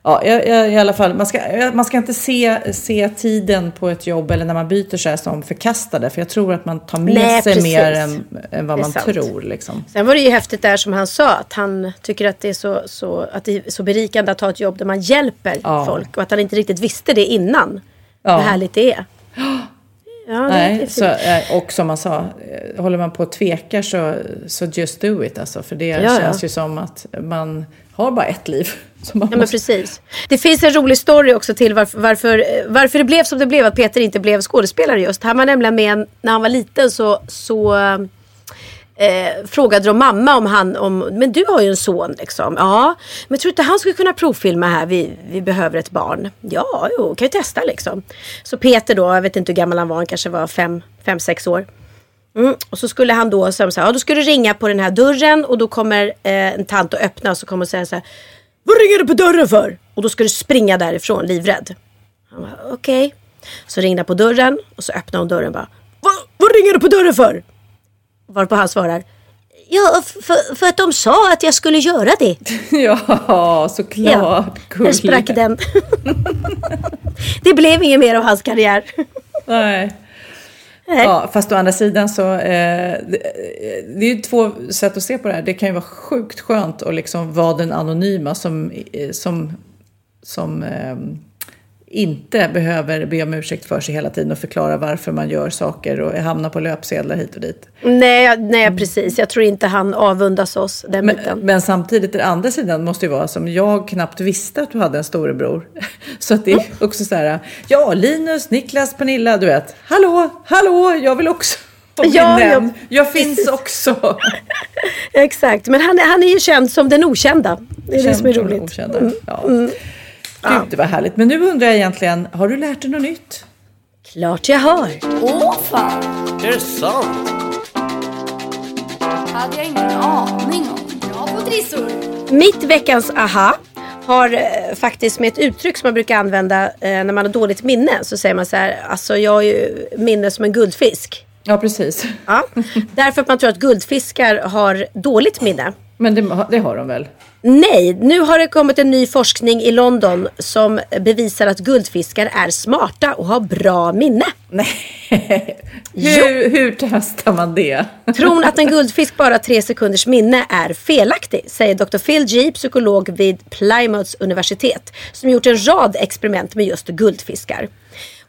ja, jag, jag, i alla fall, man ska, man ska inte se, se tiden på ett jobb eller när man byter så här som förkastade, för jag tror att man tar med Nej, sig precis. mer än, än vad är man sant. tror. Liksom. Sen var det ju häftigt där som han sa att han tycker att det är så, så, att det är så berikande att ha ett jobb där man hjälper Ja. folk och att han inte riktigt visste det innan. Ja. Hur härligt det är. Ja, Nej, så, eh, och som man sa, eh, håller man på och tvekar så, så just do it. Alltså, för det ja. känns ju som att man har bara ett liv. (laughs) Ja men måste, precis. Det finns en rolig story också till varför, varför, varför det blev som det blev. Att Peter inte blev skådespelare just. Han var nämligen med när han var liten så, så eh, frågade de mamma om han, om, men du har ju en son liksom. Ja, men tror du inte han skulle kunna provfilma här? Vi, vi behöver ett barn. Ja, jo, kan ju testa liksom. Så Peter då, jag vet inte hur gammal han var, han kanske var fem, fem sex år. Mm. Och så skulle han då så här, ja, då skulle du ringa på den här dörren och då kommer eh, en tant att öppna och så kommer hon säga så här, vad ringer du på dörren för? Och då ska du springa därifrån livrädd. Han bara, okej. Så ringde han på dörren och så öppnade hon dörren och bara, vad ringer du på dörren för? Varpå han svarar, ja för, för att de sa att jag skulle göra det. (laughs) ja, såklart. Ja, där sprack den. (laughs) det blev inget mer av hans karriär. Nej. Nej. Ja, fast å andra sidan så, eh, det, det är ju två sätt att se på det här. Det kan ju vara sjukt skönt att liksom vara den anonyma som, eh, som, som eh, inte behöver be om ursäkt för sig hela tiden och förklara varför man gör saker och hamnar på löpsedlar hit och dit. Nej, nej, precis. Jag tror inte han avundas oss den Men, biten. men samtidigt, den andra sidan måste ju vara som jag knappt visste att du hade en storebror. (laughs) Så att det är också så här, ja, Linus, Niklas, Pernilla, du vet, hallå, hallå, jag vill också Ja, jag-. Jag finns också. (laughs) Exakt, men han, han är ju känd som den okända. Det är det som är Känd roligt. okända. Mm. Ja. Gud, det var härligt. Men nu undrar jag egentligen, har du lärt dig något nytt? Klart jag har. Åh fan! Är det sant? hade jag ingen aning om. Bra på trissor! Mitt veckans aha har eh, faktiskt med ett uttryck som man brukar använda eh, när man har dåligt minne. Så säger man så här, alltså jag har ju minne som en guldfisk. Ja, precis. Ja. Därför att man tror att guldfiskar har dåligt minne. Men det, det har de väl? Nej, nu har det kommit en ny forskning i London som bevisar att guldfiskar är smarta och har bra minne. Nej. (laughs) hur, hur testar man det? Tron att en (laughs) guldfisk bara har tre sekunders minne är felaktig, säger Dr. Phil G, psykolog vid Plymouths universitet, som gjort en rad experiment med just guldfiskar.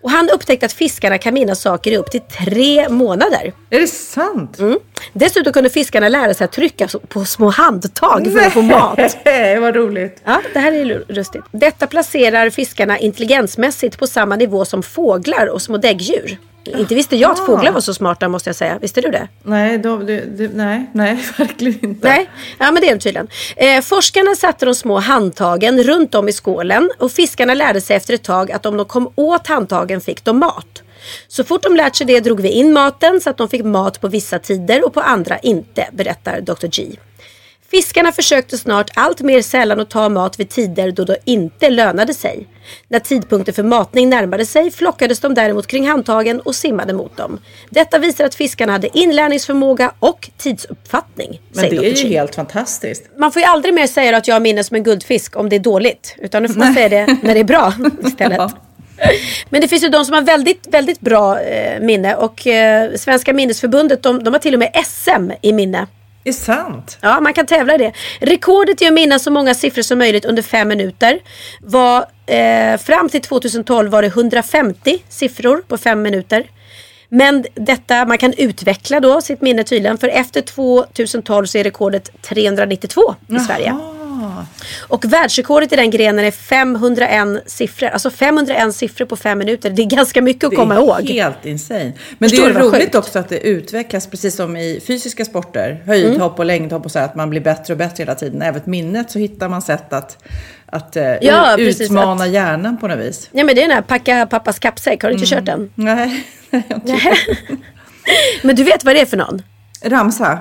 Och han upptäckte att fiskarna kan minnas saker i upp till tre månader. Är det sant? Mm. Dessutom kunde fiskarna lära sig att trycka på små handtag för att få mat. (laughs) Vad roligt. Ja, det här är lustigt. Detta placerar fiskarna intelligensmässigt på samma nivå som fåglar och små däggdjur. Inte visste jag att fåglar var så smarta måste jag säga. Visste du det? Nej, då, det, det, nej, nej, (laughs) verkligen inte. Nej, ja, men det är de tydligen. Eh, forskarna satte de små handtagen runt om i skålen och fiskarna lärde sig efter ett tag att om de kom åt handtagen fick de mat. Så fort de lärt sig det drog vi in maten så att de fick mat på vissa tider och på andra inte, berättar Dr. G. Fiskarna försökte snart allt mer sällan att ta mat vid tider då det inte lönade sig. När tidpunkten för matning närmade sig flockades de däremot kring handtagen och simmade mot dem. Detta visar att fiskarna hade inlärningsförmåga och tidsuppfattning. Men det är ju helt fantastiskt. Man får ju aldrig mer säga att jag har minne som en guldfisk om det är dåligt. Utan nu får man säga det när det är bra (laughs) istället. Men det finns ju de som har väldigt, väldigt bra eh, minne och eh, Svenska minnesförbundet de, de har till och med SM i minne. Det är sant. Ja, man kan tävla i det. Rekordet i att minnas så många siffror som möjligt under fem minuter var eh, fram till 2012 var det 150 siffror på fem minuter. Men detta, man kan utveckla då sitt minne tydligen för efter 2012 så är rekordet 392 i Jaha. Sverige. Och världsrekordet i den grenen är 501 siffror. Alltså 501 siffror på fem minuter. Det är ganska mycket att komma ihåg. Det är helt insane. Men Förstår det är roligt sjukt? också att det utvecklas precis som i fysiska sporter. Höjdhopp mm. och längdhopp och så. Att man blir bättre och bättre hela tiden. Även minnet så hittar man sätt att att uh, ja, utmana att, hjärnan på något vis. Ja men det är den här packa pappas kappsäck. Har du inte mm. kört den? Nej, (laughs) (laughs) Men du vet vad det är för någon? Ramsa?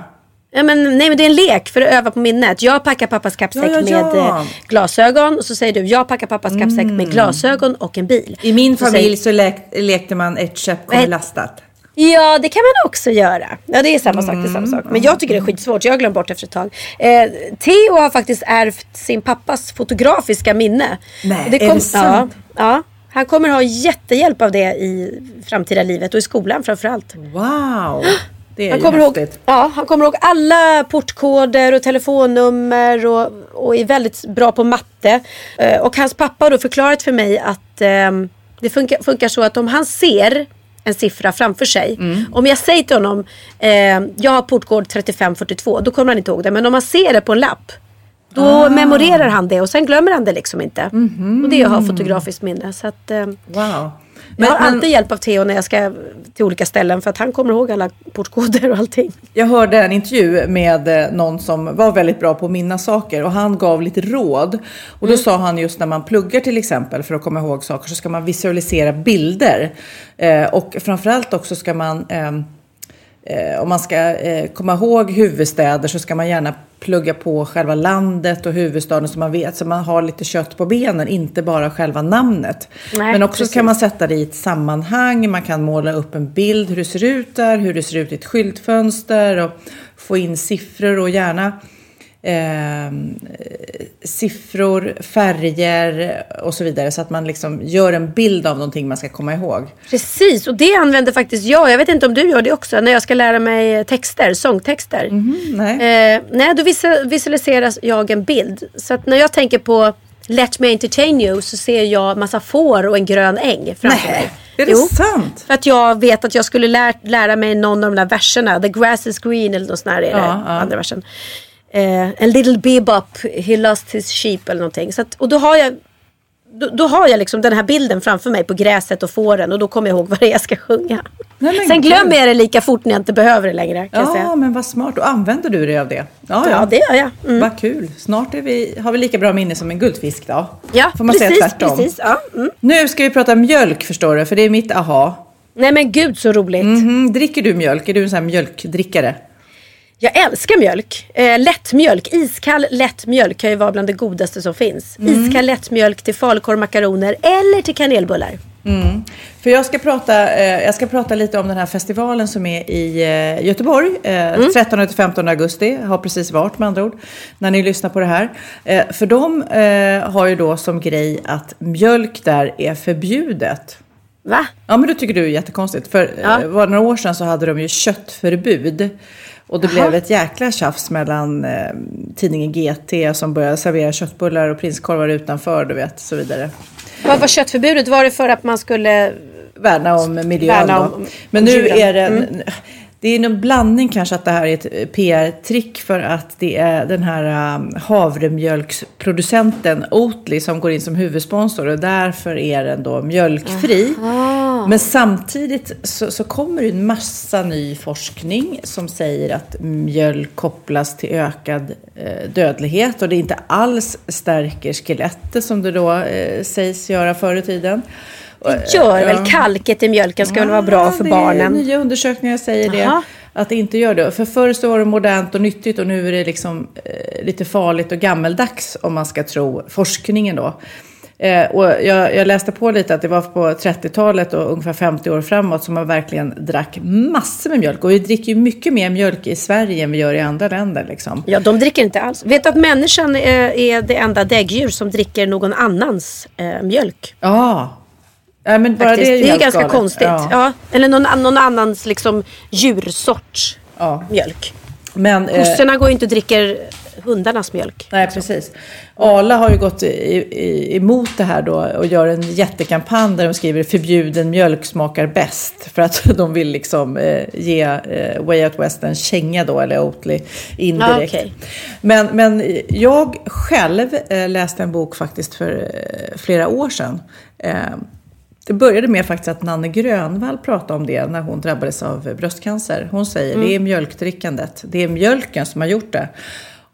Ja, men, nej men det är en lek för att öva på minnet. Jag packar pappas kappsäck ja, ja, ja. med eh, glasögon. Och så säger du, jag packar pappas mm. kappsäck med glasögon och en bil. I min så familj säger, så lek, lekte man ett köp kommer lastat. Ja, det kan man också göra. Ja, det är samma sak. Det är samma sak. Men jag tycker det är skitsvårt. Jag har glömt bort efter ett tag. Eh, Theo har faktiskt ärvt sin pappas fotografiska minne. Nej, det kom, är det sant? Ja, ja. Han kommer ha jättehjälp av det i framtida livet och i skolan framförallt. Wow! (gasps) Det är han, kommer ihåg, ja, han kommer ihåg alla portkoder och telefonnummer och, och är väldigt bra på matte. Eh, och hans pappa har då förklarat för mig att eh, det funkar, funkar, så att om han ser en siffra framför sig. Mm. Om jag säger till honom, eh, jag har portkod 3542, då kommer han inte ihåg det. Men om man ser det på en lapp, då ah. memorerar han det och sen glömmer han det liksom inte. Mm -hmm. Och det är att ha fotografiskt minne. Så att, eh, wow. Men, jag har alltid men, hjälp av Theo när jag ska till olika ställen för att han kommer ihåg alla portkoder och allting. Jag hörde en intervju med eh, någon som var väldigt bra på att minnas saker och han gav lite råd. Och då mm. sa han just när man pluggar till exempel för att komma ihåg saker så ska man visualisera bilder. Eh, och framförallt också ska man eh, eh, om man ska eh, komma ihåg huvudstäder så ska man gärna plugga på själva landet och huvudstaden så man vet, så man har lite kött på benen, inte bara själva namnet. Nej, Men också precis. kan man sätta det i ett sammanhang, man kan måla upp en bild hur det ser ut där, hur det ser ut i ett skyltfönster och få in siffror och gärna eh, siffror, färger och så vidare. Så att man liksom gör en bild av någonting man ska komma ihåg. Precis, och det använder faktiskt jag. Jag vet inte om du gör det också. När jag ska lära mig texter, sångtexter. Mm, nej. Eh, nej, då visualiserar jag en bild. Så att när jag tänker på Let me entertain you så ser jag massa får och en grön äng framför mig. Är det jo, sant? För att jag vet att jag skulle lär, lära mig någon av de där verserna. The grass is green eller något sånt här. Ja, ja. Andra versen eh, en little bebop, he lost his sheep eller någonting. Så att, och då har jag då, då, har jag liksom den här bilden framför mig på gräset och fåren och då kommer jag ihåg (laughs) vad det är jag ska sjunga. Nej, Sen glömmer jag det lika fort när jag inte behöver det längre. Ja, men vad smart. Och använder du dig av det? Ja, ja. ja det gör jag. Mm. Vad kul. Snart är vi, har vi lika bra minne som en guldfisk då. Ja, Får man precis, säga tvärtom. Precis, ja. Mm. Nu ska vi prata mjölk förstår du, för det är mitt aha. Nej men gud så roligt. Mm -hmm. Dricker du mjölk? Är du en sån här mjölkdrickare? Jag älskar mjölk. Eh, lättmjölk, iskall lättmjölk kan ju vara bland det godaste som finns. Mm. Iskall lättmjölk till falukorv, makaroner eller till kanelbullar. För jag ska, prata, eh, jag ska prata lite om den här festivalen som är i eh, Göteborg. Eh, 13-15 augusti, har precis varit med andra ord, när ni lyssnar på det här. Eh, för de eh, har ju då som grej att mjölk där är förbjudet. Va? Ja, men det tycker du är jättekonstigt. För Ja. eh, var några år sedan så hade de ju köttförbud. Och det blev ett jäkla tjafs mellan eh, tidningen GT som började servera köttbullar och prinskorvar utanför, du vet, så vidare. Vad var köttförbudet? Var det för att man skulle... Värna om miljön Värna då. om Men nu djuren. är det... Det är en blandning kanske att det här är ett PR-trick för att det är den här um, havremjölksproducenten Oatly som går in som huvudsponsor och därför är den då mjölkfri. Men samtidigt så, så kommer det en massa ny forskning som säger att mjölk kopplas till ökad eh, dödlighet och det inte alls stärker skelettet som det då eh, sägs göra förr i tiden. Det gör väl Ja. kalket i mjölken ska väl vara bra Ja, för det är barnen. Nya undersökningar säger det. Jaha. Att det inte gör det. För förr så var det modernt och nyttigt och nu är det liksom eh, lite farligt och gammeldags om man ska tro forskningen då. Eh, och jag, jag läste på lite att det var på 30-talet och ungefär 50 år framåt som man verkligen drack massor med mjölk. Och vi dricker ju mycket mer mjölk i Sverige än vi gör i andra länder. Liksom. Ja, de dricker inte alls. Vet du att människan är, är det enda däggdjur som dricker någon annans eh, mjölk? Ja. Ja, men bara Faktiskt. det är det är ganska galet. konstigt. Ja. Ja. Eller någon, någon annans liksom, djursorts Ja. mjölk. Men, eh, Kossorna går ju inte och dricker hundarnas mjölk. Nej, precis. Arla har ju gått i, i, emot det här då och gör en jättekampanj där de skriver förbjuden mjölk smakar bäst. För att (laughs) de vill liksom eh, ge eh, Way Out West en känga då, eller Oatly indirekt. Ja, okej. men, men jag själv eh, läste en bok faktiskt för eh, flera år sedan. Eh, det började med faktiskt att Nanne Grönvall pratade om det när hon drabbades av bröstcancer. Hon säger det är mjölkdrickandet, det är mjölken som har gjort det.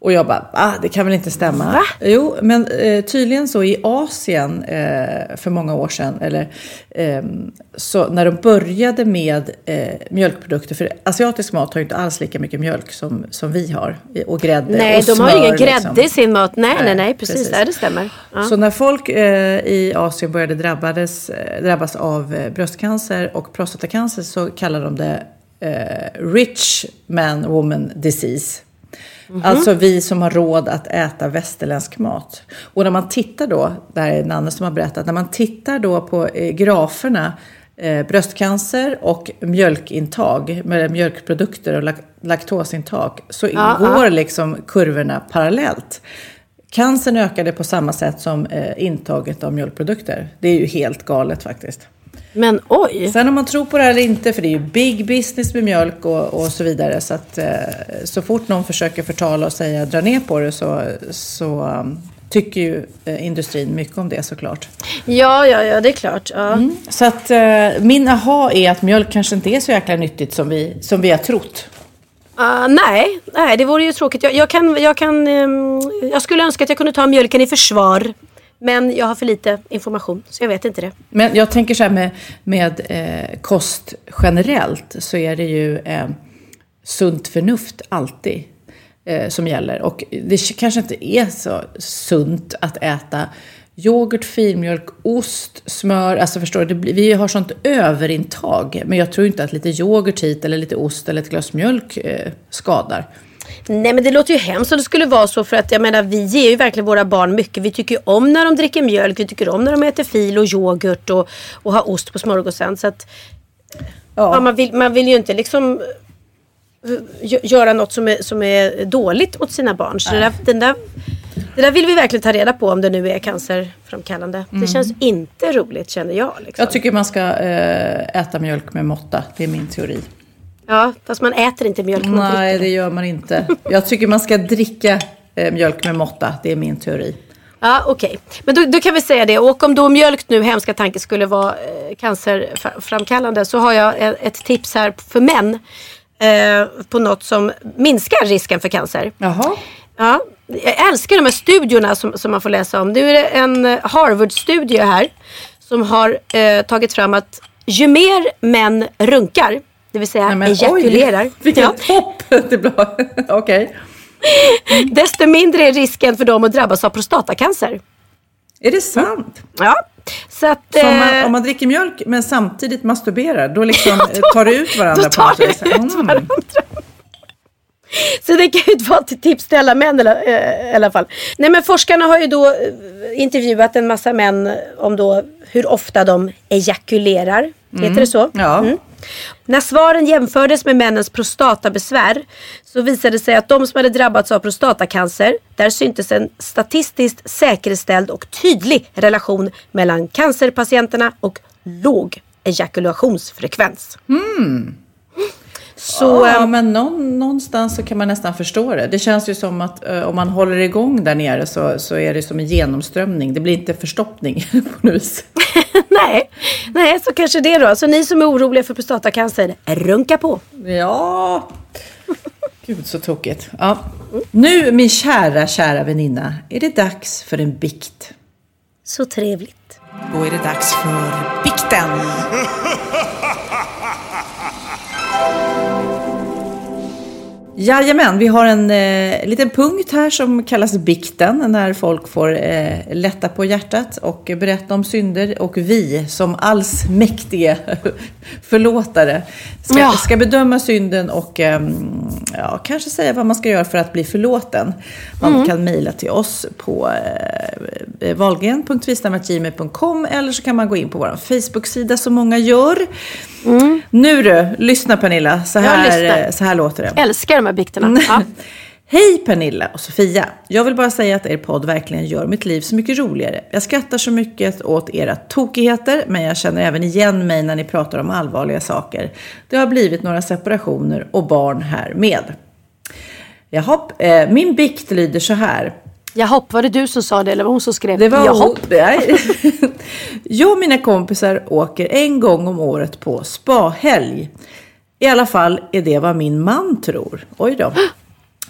Och jag bara, ah, det kan väl inte stämma? Va? Jo, men eh, tydligen så i Asien eh, för många år sedan, eller ehm, så när de började med eh, mjölkprodukter, för asiatisk mat har ju inte alls lika mycket mjölk som, som vi har, och grädde Nej, och de har ju ingen smör, grädde liksom. i sin mat. Nej, nej, Nej, precis. precis. Nej, det stämmer. Ja. Så när folk eh, i Asien började drabbades, eh, drabbas av eh, bröstcancer och prostatacancer så kallar de det eh, rich man woman disease. Alltså vi som har råd att äta västerländsk mat. Och när man tittar då, det här är Nanne som har berättat, när man tittar då på eh, graferna eh, bröstcancer och mjölkintag, med mjölkprodukter och lak- laktosintag, så Ja, går liksom kurvorna parallellt. Cancern ökade på samma sätt som eh, intaget av mjölkprodukter. Det är ju helt galet faktiskt. Men oj. Sen om man tror på det eller inte, för det är ju big business med mjölk och, och så vidare. Så att eh, så fort någon försöker förtala och säga dra ner på det så, så um, tycker ju eh, industrin mycket om det såklart. Ja, ja, ja, det är klart. Ja. Så att eh, min aha är att mjölk kanske inte är så jäkla nyttigt som vi, som vi har trott. Ah, nej, nej, det vore ju tråkigt. Jag, jag, kan, jag, kan, ehm, jag skulle önska att jag kunde ta mjölken i försvar. Men jag har för lite information, så jag vet inte det. Men jag tänker så här med, med eh, kost generellt så är det ju eh, sunt förnuft alltid eh, som gäller. Och det kanske inte är så sunt att äta yoghurt, filmjölk, ost, smör. Alltså förstår du, det blir, vi har sånt överintag. Men jag tror inte att lite yoghurt hit eller lite ost eller ett glas mjölk eh, skadar. Nej men det låter ju hemskt om det skulle vara så för att jag menar vi ger ju verkligen våra barn mycket. Vi tycker ju om när de dricker mjölk, vi tycker om när de äter fil och yoghurt och, och har ost på smörgåsen. Så att, ja. man, vill, man vill ju inte liksom eh, gö- göra något som är, som är dåligt mot sina barn. Så det där, den där, det där vill vi verkligen ta reda på om det nu är cancerframkallande. Det känns inte roligt känner jag. Liksom. Jag tycker man ska eh, äta mjölk med måtta. Det är min teori. Ja, fast man äter inte mjölk. Man Nej, dricker det gör man inte. Jag tycker man ska dricka eh, mjölk med måtta. Det är min teori. Ja, okej. Men då, då kan vi säga det. Och om då mjölk nu, hemska tanke, skulle vara eh, cancerframkallande så har jag ett tips här för män. Eh, på något som minskar risken för cancer. Jaha. Ja, jag älskar de här studierna som, som man får läsa om. Nu är det en eh, Harvard-studie här som har eh, tagit fram att ju mer män runkar, det vill säga Nej, men ejakulerar, Oj, (laughs) vilken ja! Det bra. (laughs) Okej. (laughs) desto mindre är risken för dem att drabbas av prostatacancer. Är det sant? Ja, Så att, Så om man, eh, om man dricker mjölk men samtidigt masturberar, då liksom Ja, då- tar det ut varandra då tar det ut Mm. varandra. Så det kan ju inte vara till tips till alla män eller, eh, i alla fall. Nej men forskarna har ju då eh, intervjuat en massa män om då hur ofta de ejakulerar. Heter det så? Ja. Mm. När svaren jämfördes med männens prostatabesvär så visade det sig att de som hade drabbats av prostatacancer, där syntes en statistiskt säkerställd och tydlig relation mellan cancerpatienterna och låg ejakulationsfrekvens. Mm. Så, ja, ehm, men någon, någonstans så kan man nästan förstå det. Det känns ju som att eh, om man håller igång där nere så, så är det som en genomströmning. Det blir inte förstoppning (laughs) på något vis. (laughs) nej, nej, så kanske det då. Så ni som är oroliga för prostatacancer, runka på. Ja, gud så tokigt. Ja. Nu min kära, kära väninna, är det dags för en bikt. Så trevligt. Då är det dags för bikten. (laughs) thank you Jajamän, vi har en eh, liten punkt här som kallas bikten när folk får eh, lätta på hjärtat och berätta om synder och vi som allsmäktige (laughs) förlåtare ska, Ja. ska bedöma synden och ehm, ja, kanske säga vad man ska göra för att bli förlåten. Man kan mejla till oss på eh, valgren.vistamagmail.com eller så kan man gå in på vår Facebook-sida som många gör. Nu du, lyssna Pernilla, så här, eh, så här låter det. Älskar de här bikterna. Ja. (laughs) Hej Pernilla och Sofia! Jag vill bara säga att er podd verkligen gör mitt liv så mycket roligare. Jag skrattar så mycket åt era tokigheter, men jag känner även igen mig när ni pratar om allvarliga saker. Det har blivit några separationer och barn här med. Jaha, eh, min bikt lyder så här. Jahopp, var det du som sa det eller var hon som skrev? Det var Jahopp. Nej. (laughs) Jag och mina kompisar åker en gång om året på spahelg. I alla fall är det vad min man tror. Oj då.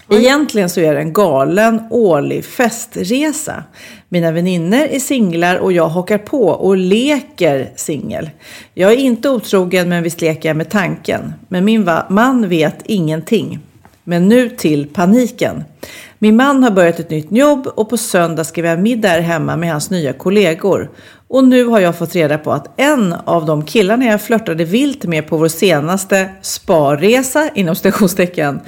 Egentligen så är det en galen årlig festresa. Mina vänner är singlar och jag hakar på och leker singel. Jag är inte otrogen men visst leker jag med tanken. Men min man vet ingenting. Men nu till paniken. Min man har börjat ett nytt jobb och på söndag ska vi ha middag här hemma med hans nya kollegor. Och nu har jag fått reda på att en av de killarna jag flörtade vilt med på vår senaste sparresa, inom stationstecken,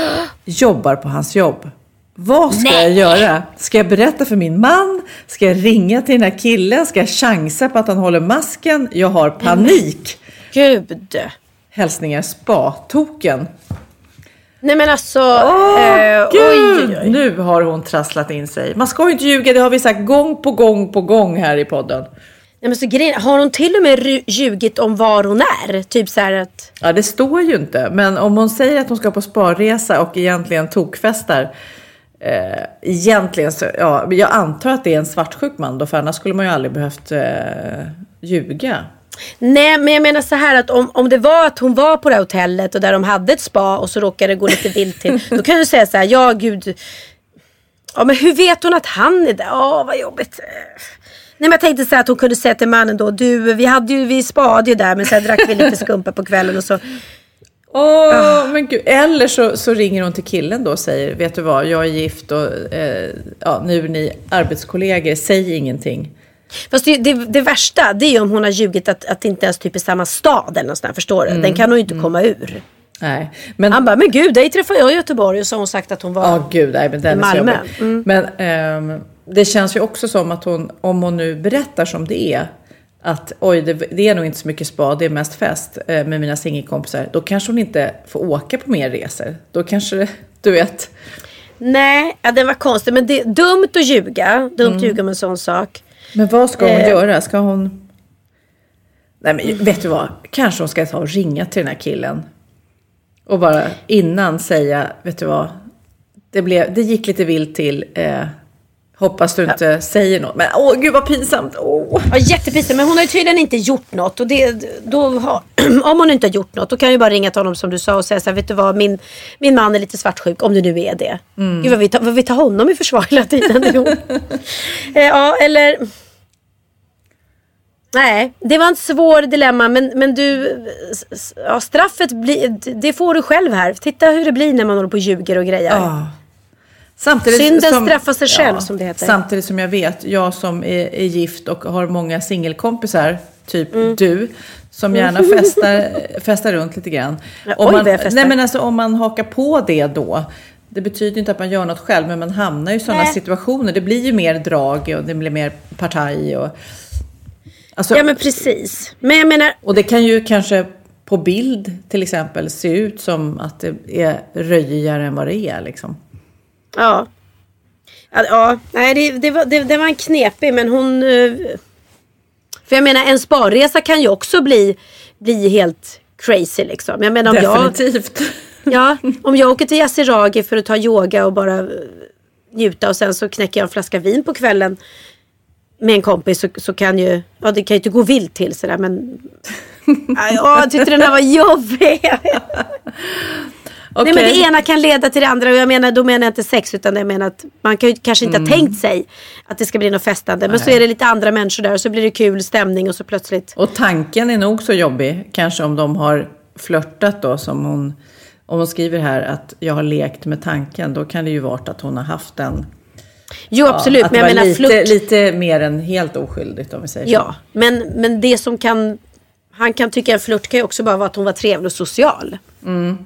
(gasps) jobbar på hans jobb. Vad ska jag göra? Ska jag berätta för min man? Ska jag ringa till den här killen? Ska jag chansa på att han håller masken? Jag har panik. Gud. Hälsningar Spa-token. Nej men alltså. Åh, eh, Gud! oj, oj, oj. Nu har hon trasslat in sig. Man ska ju inte ljuga, det har vi sagt gång på gång på gång här i podden. Nej, men så grejen, har hon till och med ljugit om var hon är? Typ så här att. Ja, det står ju inte. Men om hon säger att hon ska på sparresa och egentligen tokfestar. Eh, egentligen så, ja, jag antar att det är en svartsjuk man då, för annars skulle man ju aldrig behövt eh, ljuga. Nej men jag menar så här att om, om det var att hon var på det här hotellet och där de hade ett spa och så råkade det gå lite vilt till. (laughs) Då kan du säga så här, ja gud. Ja men hur vet hon att han är där? Åh vad jobbigt. Nej men jag tänkte så här att hon kunde säga till mannen då, du vi hade ju, vi spade ju där men sen drack vi lite (laughs) skumpa på kvällen och så. Åh, men gud. Eller så, så ringer hon till killen då och säger, vet du vad, jag är gift och eh, ja, nu är ni arbetskollegor, säg ingenting. Fast det, det, det värsta det är om hon har ljugit att, att det inte ens typ är samma stad eller något sånt förstår du? Den kan hon ju inte komma ur. Nej, men... Han bara, men gud dig träffade jag i Göteborg och så har hon sagt att hon var... Ja, gud, nej, men den I Malmö. Mm. Men ehm, det känns ju också som att hon, om hon nu berättar som det är, att oj, det, det är nog inte så mycket spa, det är mest fest eh, med mina singelkompisar, då kanske hon inte får åka på mer resor. Då kanske, (laughs) du vet, Nej, ja, den var konstig. Men det är dumt att ljuga. Dumt att ljuga med en sån sak. Men vad ska hon Eh. göra? Ska hon... Nej, men vet du vad? Kanske hon ska ta och ringa till den här killen. Och bara innan säga, vet du vad? Det, blev, det gick lite vilt till. Eh, hoppas du inte säger något. Men åh, gud vad pinsamt. Åh. Ja, jättepinsamt. Men hon har ju tydligen inte gjort något. Och det, då har, (clears throat) om hon inte har gjort något, då kan jag ju bara ringa till honom som du sa och säga så här, vet du vad, min, min man är lite svartsjuk, om det nu är det. Gud vad vi, vad vi tar honom i försvar hela tiden. (laughs) Eh, ja, eller... Nej, det var en svår dilemma men, men du, ja, straffet blir, det får du själv här. Titta hur det blir när man håller på och ljuger och grejer. Ah. Samtidigt Synden straffar sig själv, som det heter. Samtidigt som jag vet, jag som är, är gift och har många singelkompisar, typ Mm. du, som gärna (laughs) festar, festar runt lite grann. Ja, Om man, festar. nej men alltså om man hakar på det då, det betyder inte att man gör något själv, men man hamnar ju i sådana situationer. Det blir ju mer drag och det blir mer partaj och... Alltså, Ja men precis. Men jag menar, och det kan ju kanske på bild till exempel se ut som att det är röjigare än vad det är liksom. Ja. Ja, nej det, det, var, det, det var en knepig men hon... eh, För jag menar en sparresa kan ju också bli, bli helt crazy liksom. Jag menar om jag... Definitivt. (laughs) Ja, om jag åker till Yasuragi för att ta yoga och bara eh, njuta och sen så knäcker jag en flaska vin på kvällen med en kompis så, så kan ju, ja det kan ju inte gå vilt till sådär men (laughs) Ja, jag tyckte den här var jobbig. (laughs) Okej. Nej men det ena kan leda till det andra och jag menar, då menar jag inte sex utan jag menar att man kan ju kanske inte Mm. ha tänkt sig att det ska bli något festande. Men så är det lite andra människor där och så blir det kul stämning och så plötsligt. Och tanken är nog så jobbig, kanske om de har flörtat då som hon, om hon skriver här att jag har lekt med tanken, då kan det ju vara att hon har haft den. Jo absolut att men jag menar lite, flört. lite mer än helt oskyldigt om vi säger Ja, men, men det som kan han kan tycka en flört kan ju också bara vara att hon var trevlig och social. så.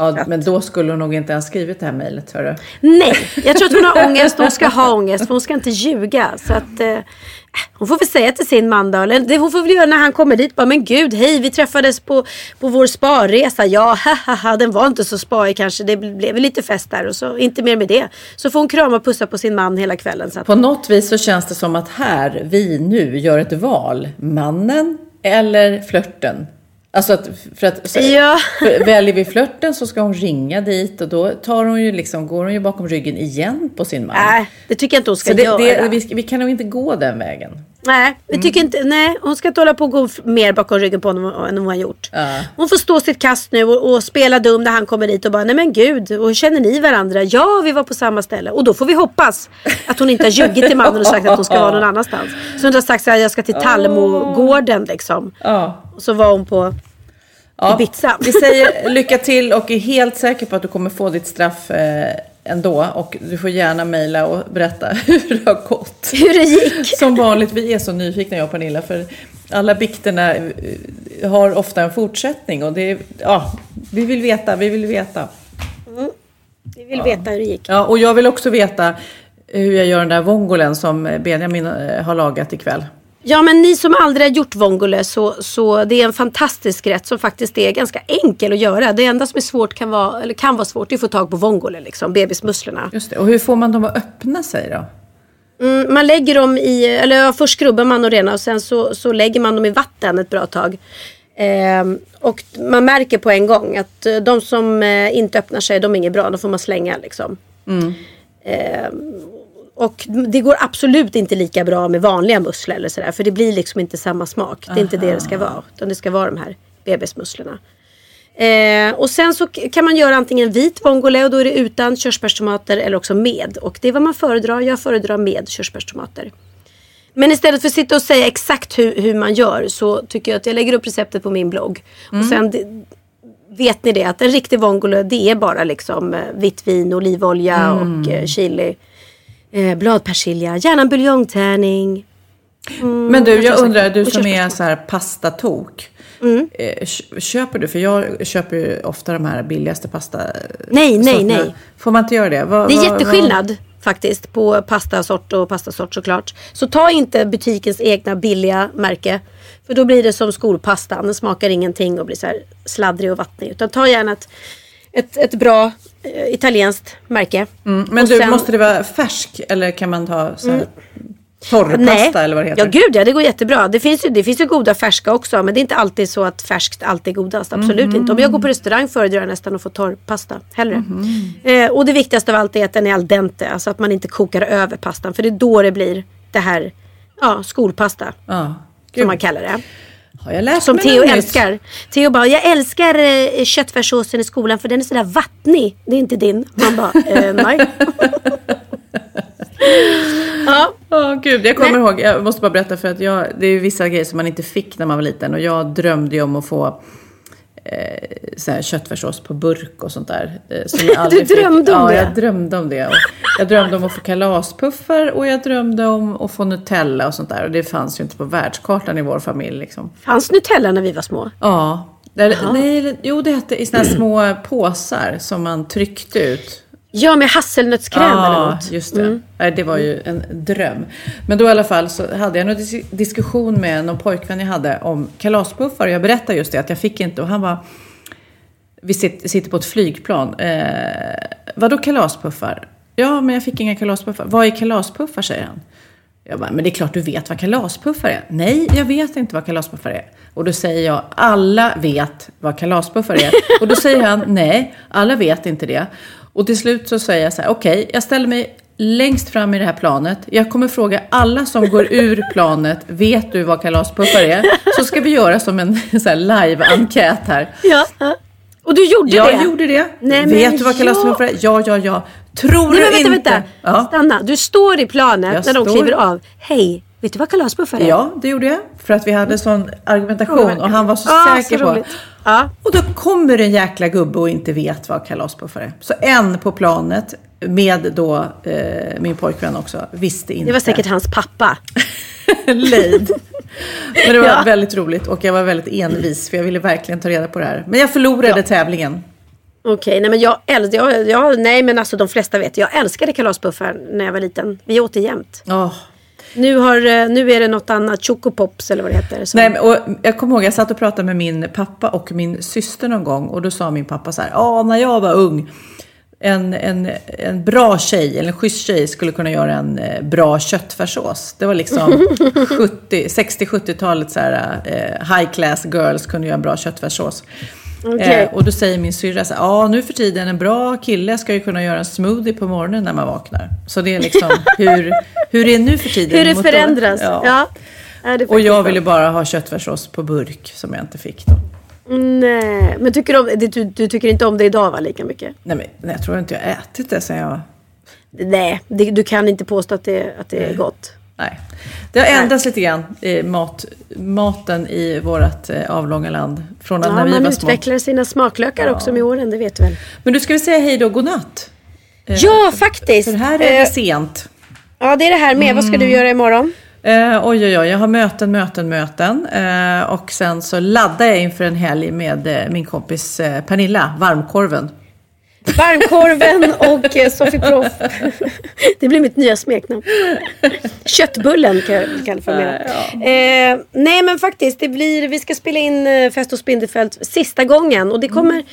Ja, men då skulle hon nog inte ens skrivit det här mejlet, hörru. Nej, jag tror att hon har (laughs) ångest. Hon ska ha ångest. För hon ska inte ljuga. Så att, eh, hon får väl säga till sin man då. Eller det hon får väl göra när han kommer dit. Bara, men gud, hej, vi träffades på, på vår sparresa. Ja, haha, den var inte så spaig kanske. Det blev lite fest där och så inte mer med det. Så får hon krama och pussa på sin man hela kvällen. Så att, På något vis så känns det som att här, vi nu, gör ett val. Mannen eller flörten. Alltså att, för att, så, Ja. för väljer vi flörten så ska hon ringa dit och då tar hon ju liksom, går hon ju bakom ryggen igen på sin man. nej, det tycker jag inte hon ska så det, göra. det, vi, vi kan nog inte gå den vägen. Nej, vi Mm. tycker inte, nej, hon ska inte hålla på och gå mer bakom ryggen på honom än hon har gjort. Ja. Hon får stå sitt kast nu och, och spela dum när han kommer dit och bara, nej men gud, och hur känner ni varandra? Ja, vi var på samma ställe. Och då får vi hoppas att hon inte har ljugit till mannen och sagt att hon ska vara någon (laughs) annanstans. Så hon har sagt så här, jag ska till Tallmogården liksom. Ja. Och så var hon på Ja, Ibiza. Vi säger lycka till och är helt säker på att du kommer få ditt straff eh, ändå. Och du får gärna mejla och berätta (laughs) hur det har gått. (laughs) hur det gick. Som vanligt, vi är så nyfikna jag och Pernilla. För alla bikterna eh, har ofta en fortsättning. Och det ja, vi vill veta, vi vill veta. Vi vill veta hur det gick. Ja, och jag vill också veta hur jag gör den där vongolen som Benjamin eh, har lagat ikväll. Ja men ni som aldrig har gjort vongole så, så det är en fantastisk rätt som faktiskt är ganska enkel att göra. Det enda som är svårt kan vara, eller kan vara svårt är att få tag på vongole, liksom, bebismusslorna. Just det. Och hur får man dem att öppna sig då? Mm, man lägger dem i, eller ja, först skrubbar man och renar och sen så, så lägger man dem i vatten ett bra tag. Ehm, och man märker på en gång att eh, de som eh, inte öppnar sig, de är inget bra, de får man slänga liksom. Ehm, och det går absolut inte lika bra med vanliga musslor eller sådär. För det blir liksom inte samma smak. Det är inte det det ska vara. Utan det ska vara de här bebismusslorna. Eh, och sen så kan man göra antingen vit vongole och då är det utan körsbärstomater eller också med. Och det är vad man föredrar. Jag föredrar med körsbärstomater. Men istället för att sitta och säga exakt hur, hur man gör så tycker jag att jag lägger upp receptet på min blogg. Och sen vet ni det att en riktig vongole det är bara liksom eh, vitt vin, olivolja och eh, chili. Eh, bladpersilja, gärna en buljongtärning. Men du, jag undrar, du som är så här pastatok. Eh, kö- köper du, för jag köper ju ofta de här billigaste pasta Nej, nej, sorterna. nej. Får man inte göra det? Vad- Det är vad- jätteskillnad faktiskt på pastasort och pastasort såklart. Så ta inte butikens egna billiga märke. För då blir det som skolpastan. Den smakar ingenting och blir så här sladdrig och vattnig. Utan ta gärna ett, ett, ett bra eh, italienskt märke. Mm, men du, sen- måste det vara färsk eller kan man ta så här torrpasta eller vad det heter? Ja gud ja, det går jättebra. Det finns, ju, det finns ju goda färska också. Men det är inte alltid så att färskt alltid är godast. Absolut Mhm. inte. Om jag går på restaurang föredrar jag nästan att få torrpasta. Hellre. Mhm. Eh, och det viktigaste av allt är att den är al dente. Alltså att man inte kokar över pastan. För det är då det blir det här ja, skolpasta. Ja. Som man kallar det. Har jag lärt Som Theo älskar. Theo bara, jag älskar eh, köttfärssåsen i skolan för den är sådär vattnig. Det är inte din. Man bara, (laughs) eh, nej. ja, Ja, gud. Jag kommer Nej. ihåg, jag måste bara berätta för att jag, det är vissa grejer som man inte fick när man var liten och jag drömde ju om att få så här köttfärssås på burk och sånt där. Eh, som jag (laughs) Du drömde fick. om ja, det? jag drömde om det. Och jag drömde om att få kalaspuffar och jag drömde om att få Nutella och sånt där. Och det fanns ju inte på världskartan i vår familj liksom. Fanns Nutella när vi var små? Ja. Där, nej, jo, det hette i såna här (clears throat) små påsar som man tryckte ut. Ja, med hasselnötskräm eller Ja, något. just det. Nej, det var ju en dröm. Men då i alla fall så hade jag en dis- diskussion med någon pojkvän jag hade om kalaspuffar. Och jag berättade just det, att jag fick inte. Och han var... Vi sit- sitter på ett flygplan. Eh, vadå kalaspuffar? Ja, men jag fick inga kalaspuffar. Vad är kalaspuffar, säger han. Jag bara, men det är klart du vet vad kalaspuffar är. Nej, jag vet inte vad kalaspuffar är. Och då säger jag, alla vet vad kalaspuffar är. (laughs) Och då säger han, nej, alla vet inte det. Och till slut så säger jag så här, okej, jag ställer mig längst fram i det här planet. Jag kommer fråga alla som går ur (laughs) planet, vet du vad kalaspuffar är? Så ska vi göra som en live-enkät här. Ja. Och du gjorde Jag det? gjorde det. Nej, vet du vad kalaspuffar är? Ja, ja, ja. Tror Nej, du men vänta, inte? vänta. Ja. Stanna. Du står i planet Jag när de står- kliver av. Hej, vet du vad kalaspuffar är? Ja, det gjorde jag. För att vi hade sån argumentation och han var så Ah, säker så på. Ja. Och då kommer en jäkla gubbe och inte vet vad kalaspuffar är. Så en på planet med då eh, min pojkvän också visste inte. Det var säkert hans pappa. (laughs) lejd. Men det var (laughs) Ja. väldigt roligt och jag var väldigt envis för jag ville verkligen ta reda på det här. Men jag förlorade tävlingen. Okej, nej men jag älskar, jag, jag, nej men alltså de flesta vet, jag älskade kalaspuffar när jag var liten. Vi åt det jämt. Åh. Nu, har, eh, nu är det något annat, Chocopops eller vad det heter. som- Nej, och jag kommer ihåg, jag satt och pratade med min pappa och min syster någon gång och då sa min pappa så här, ja när jag var ung, en, en, en bra tjej, eller en schysst tjej skulle kunna göra en eh, bra köttfärssås. Det var liksom (laughs) 70 60-70-talet så här, eh, high class girls kunde göra en bra köttfärssås. Okej. Eh, och då säger min syrra så ja nu för tiden en bra kille ska ju kunna göra en smoothie på morgonen när man vaknar. Så det är liksom (laughs) hur, hur det är nu för tiden. Hur det förändras. Ja. Ja, det Och jag ville bara ha köttfärssås på burk som jag inte fick då. Nej, men tycker du, om, du, du, tycker inte om det idag va, lika mycket? Nej men nej, jag tror inte jag ätit det sen jag. Nej, det, du kan inte påstå att det, att det är gott. Nej. Det har ändrats lite grann, eh, mat, maten i vårt eh, avlånga land. Från Ja, när vi man var små. utvecklar sina smaklökar också med åren, det vet du väl? Men du ska vi säga hej då, godnatt? Ja, faktiskt. För här är det Eh, sent. Ja, det är det här med. Vad ska Mm. du göra imorgon? Eh, oj, oj, oj, jag har möten, möten, möten. Eh, och sen så laddar jag inför en helg med eh, min kompis eh, Pernilla, varmkorven. Varmkorven och eh, Sofie Proff. Det blir mitt nya smeknamn. Köttbullen kan jag kalla för mer. Eh, nej men faktiskt, det blir, vi ska spela in eh, Fest och Spindelfält sista gången. Och det kommer...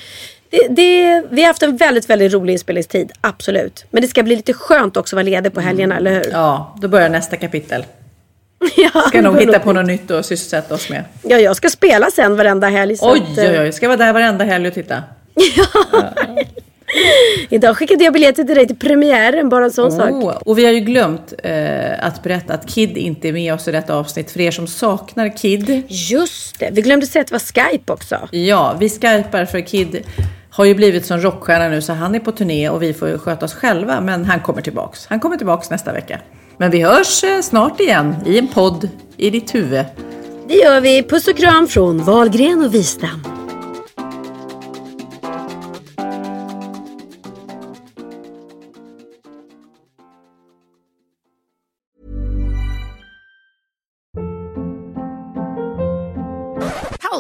Det, det, vi har haft en väldigt, väldigt rolig inspelningstid, absolut. Men det ska bli lite skönt också att vara ledig på helgerna, eller hur? Ja, då börjar nästa kapitel. (laughs) Ja, Ska nog hitta på något nytt att sysselsätta oss med. Ja, jag ska spela sen varenda helg. så Oj, att, eh, oj, oj. Ska vara där varenda helg och titta. (laughs) Idag skickade jag biljetter till dig till premiären, bara en sån sak. Oh, och vi har ju glömt eh, att berätta att Kid inte är med oss i detta avsnitt. För er som saknar Kid. Just det, vi glömde säga att det var Skype också. Ja, vi skypar för Kid har ju blivit som rockstjärna nu så han är på turné och vi får ju sköta oss själva. Men han kommer tillbaks. Han kommer tillbaks nästa vecka. Men vi hörs eh, snart igen i en podd i ditt huvud. Det gör vi. Puss och kram från Valgren och Wistam.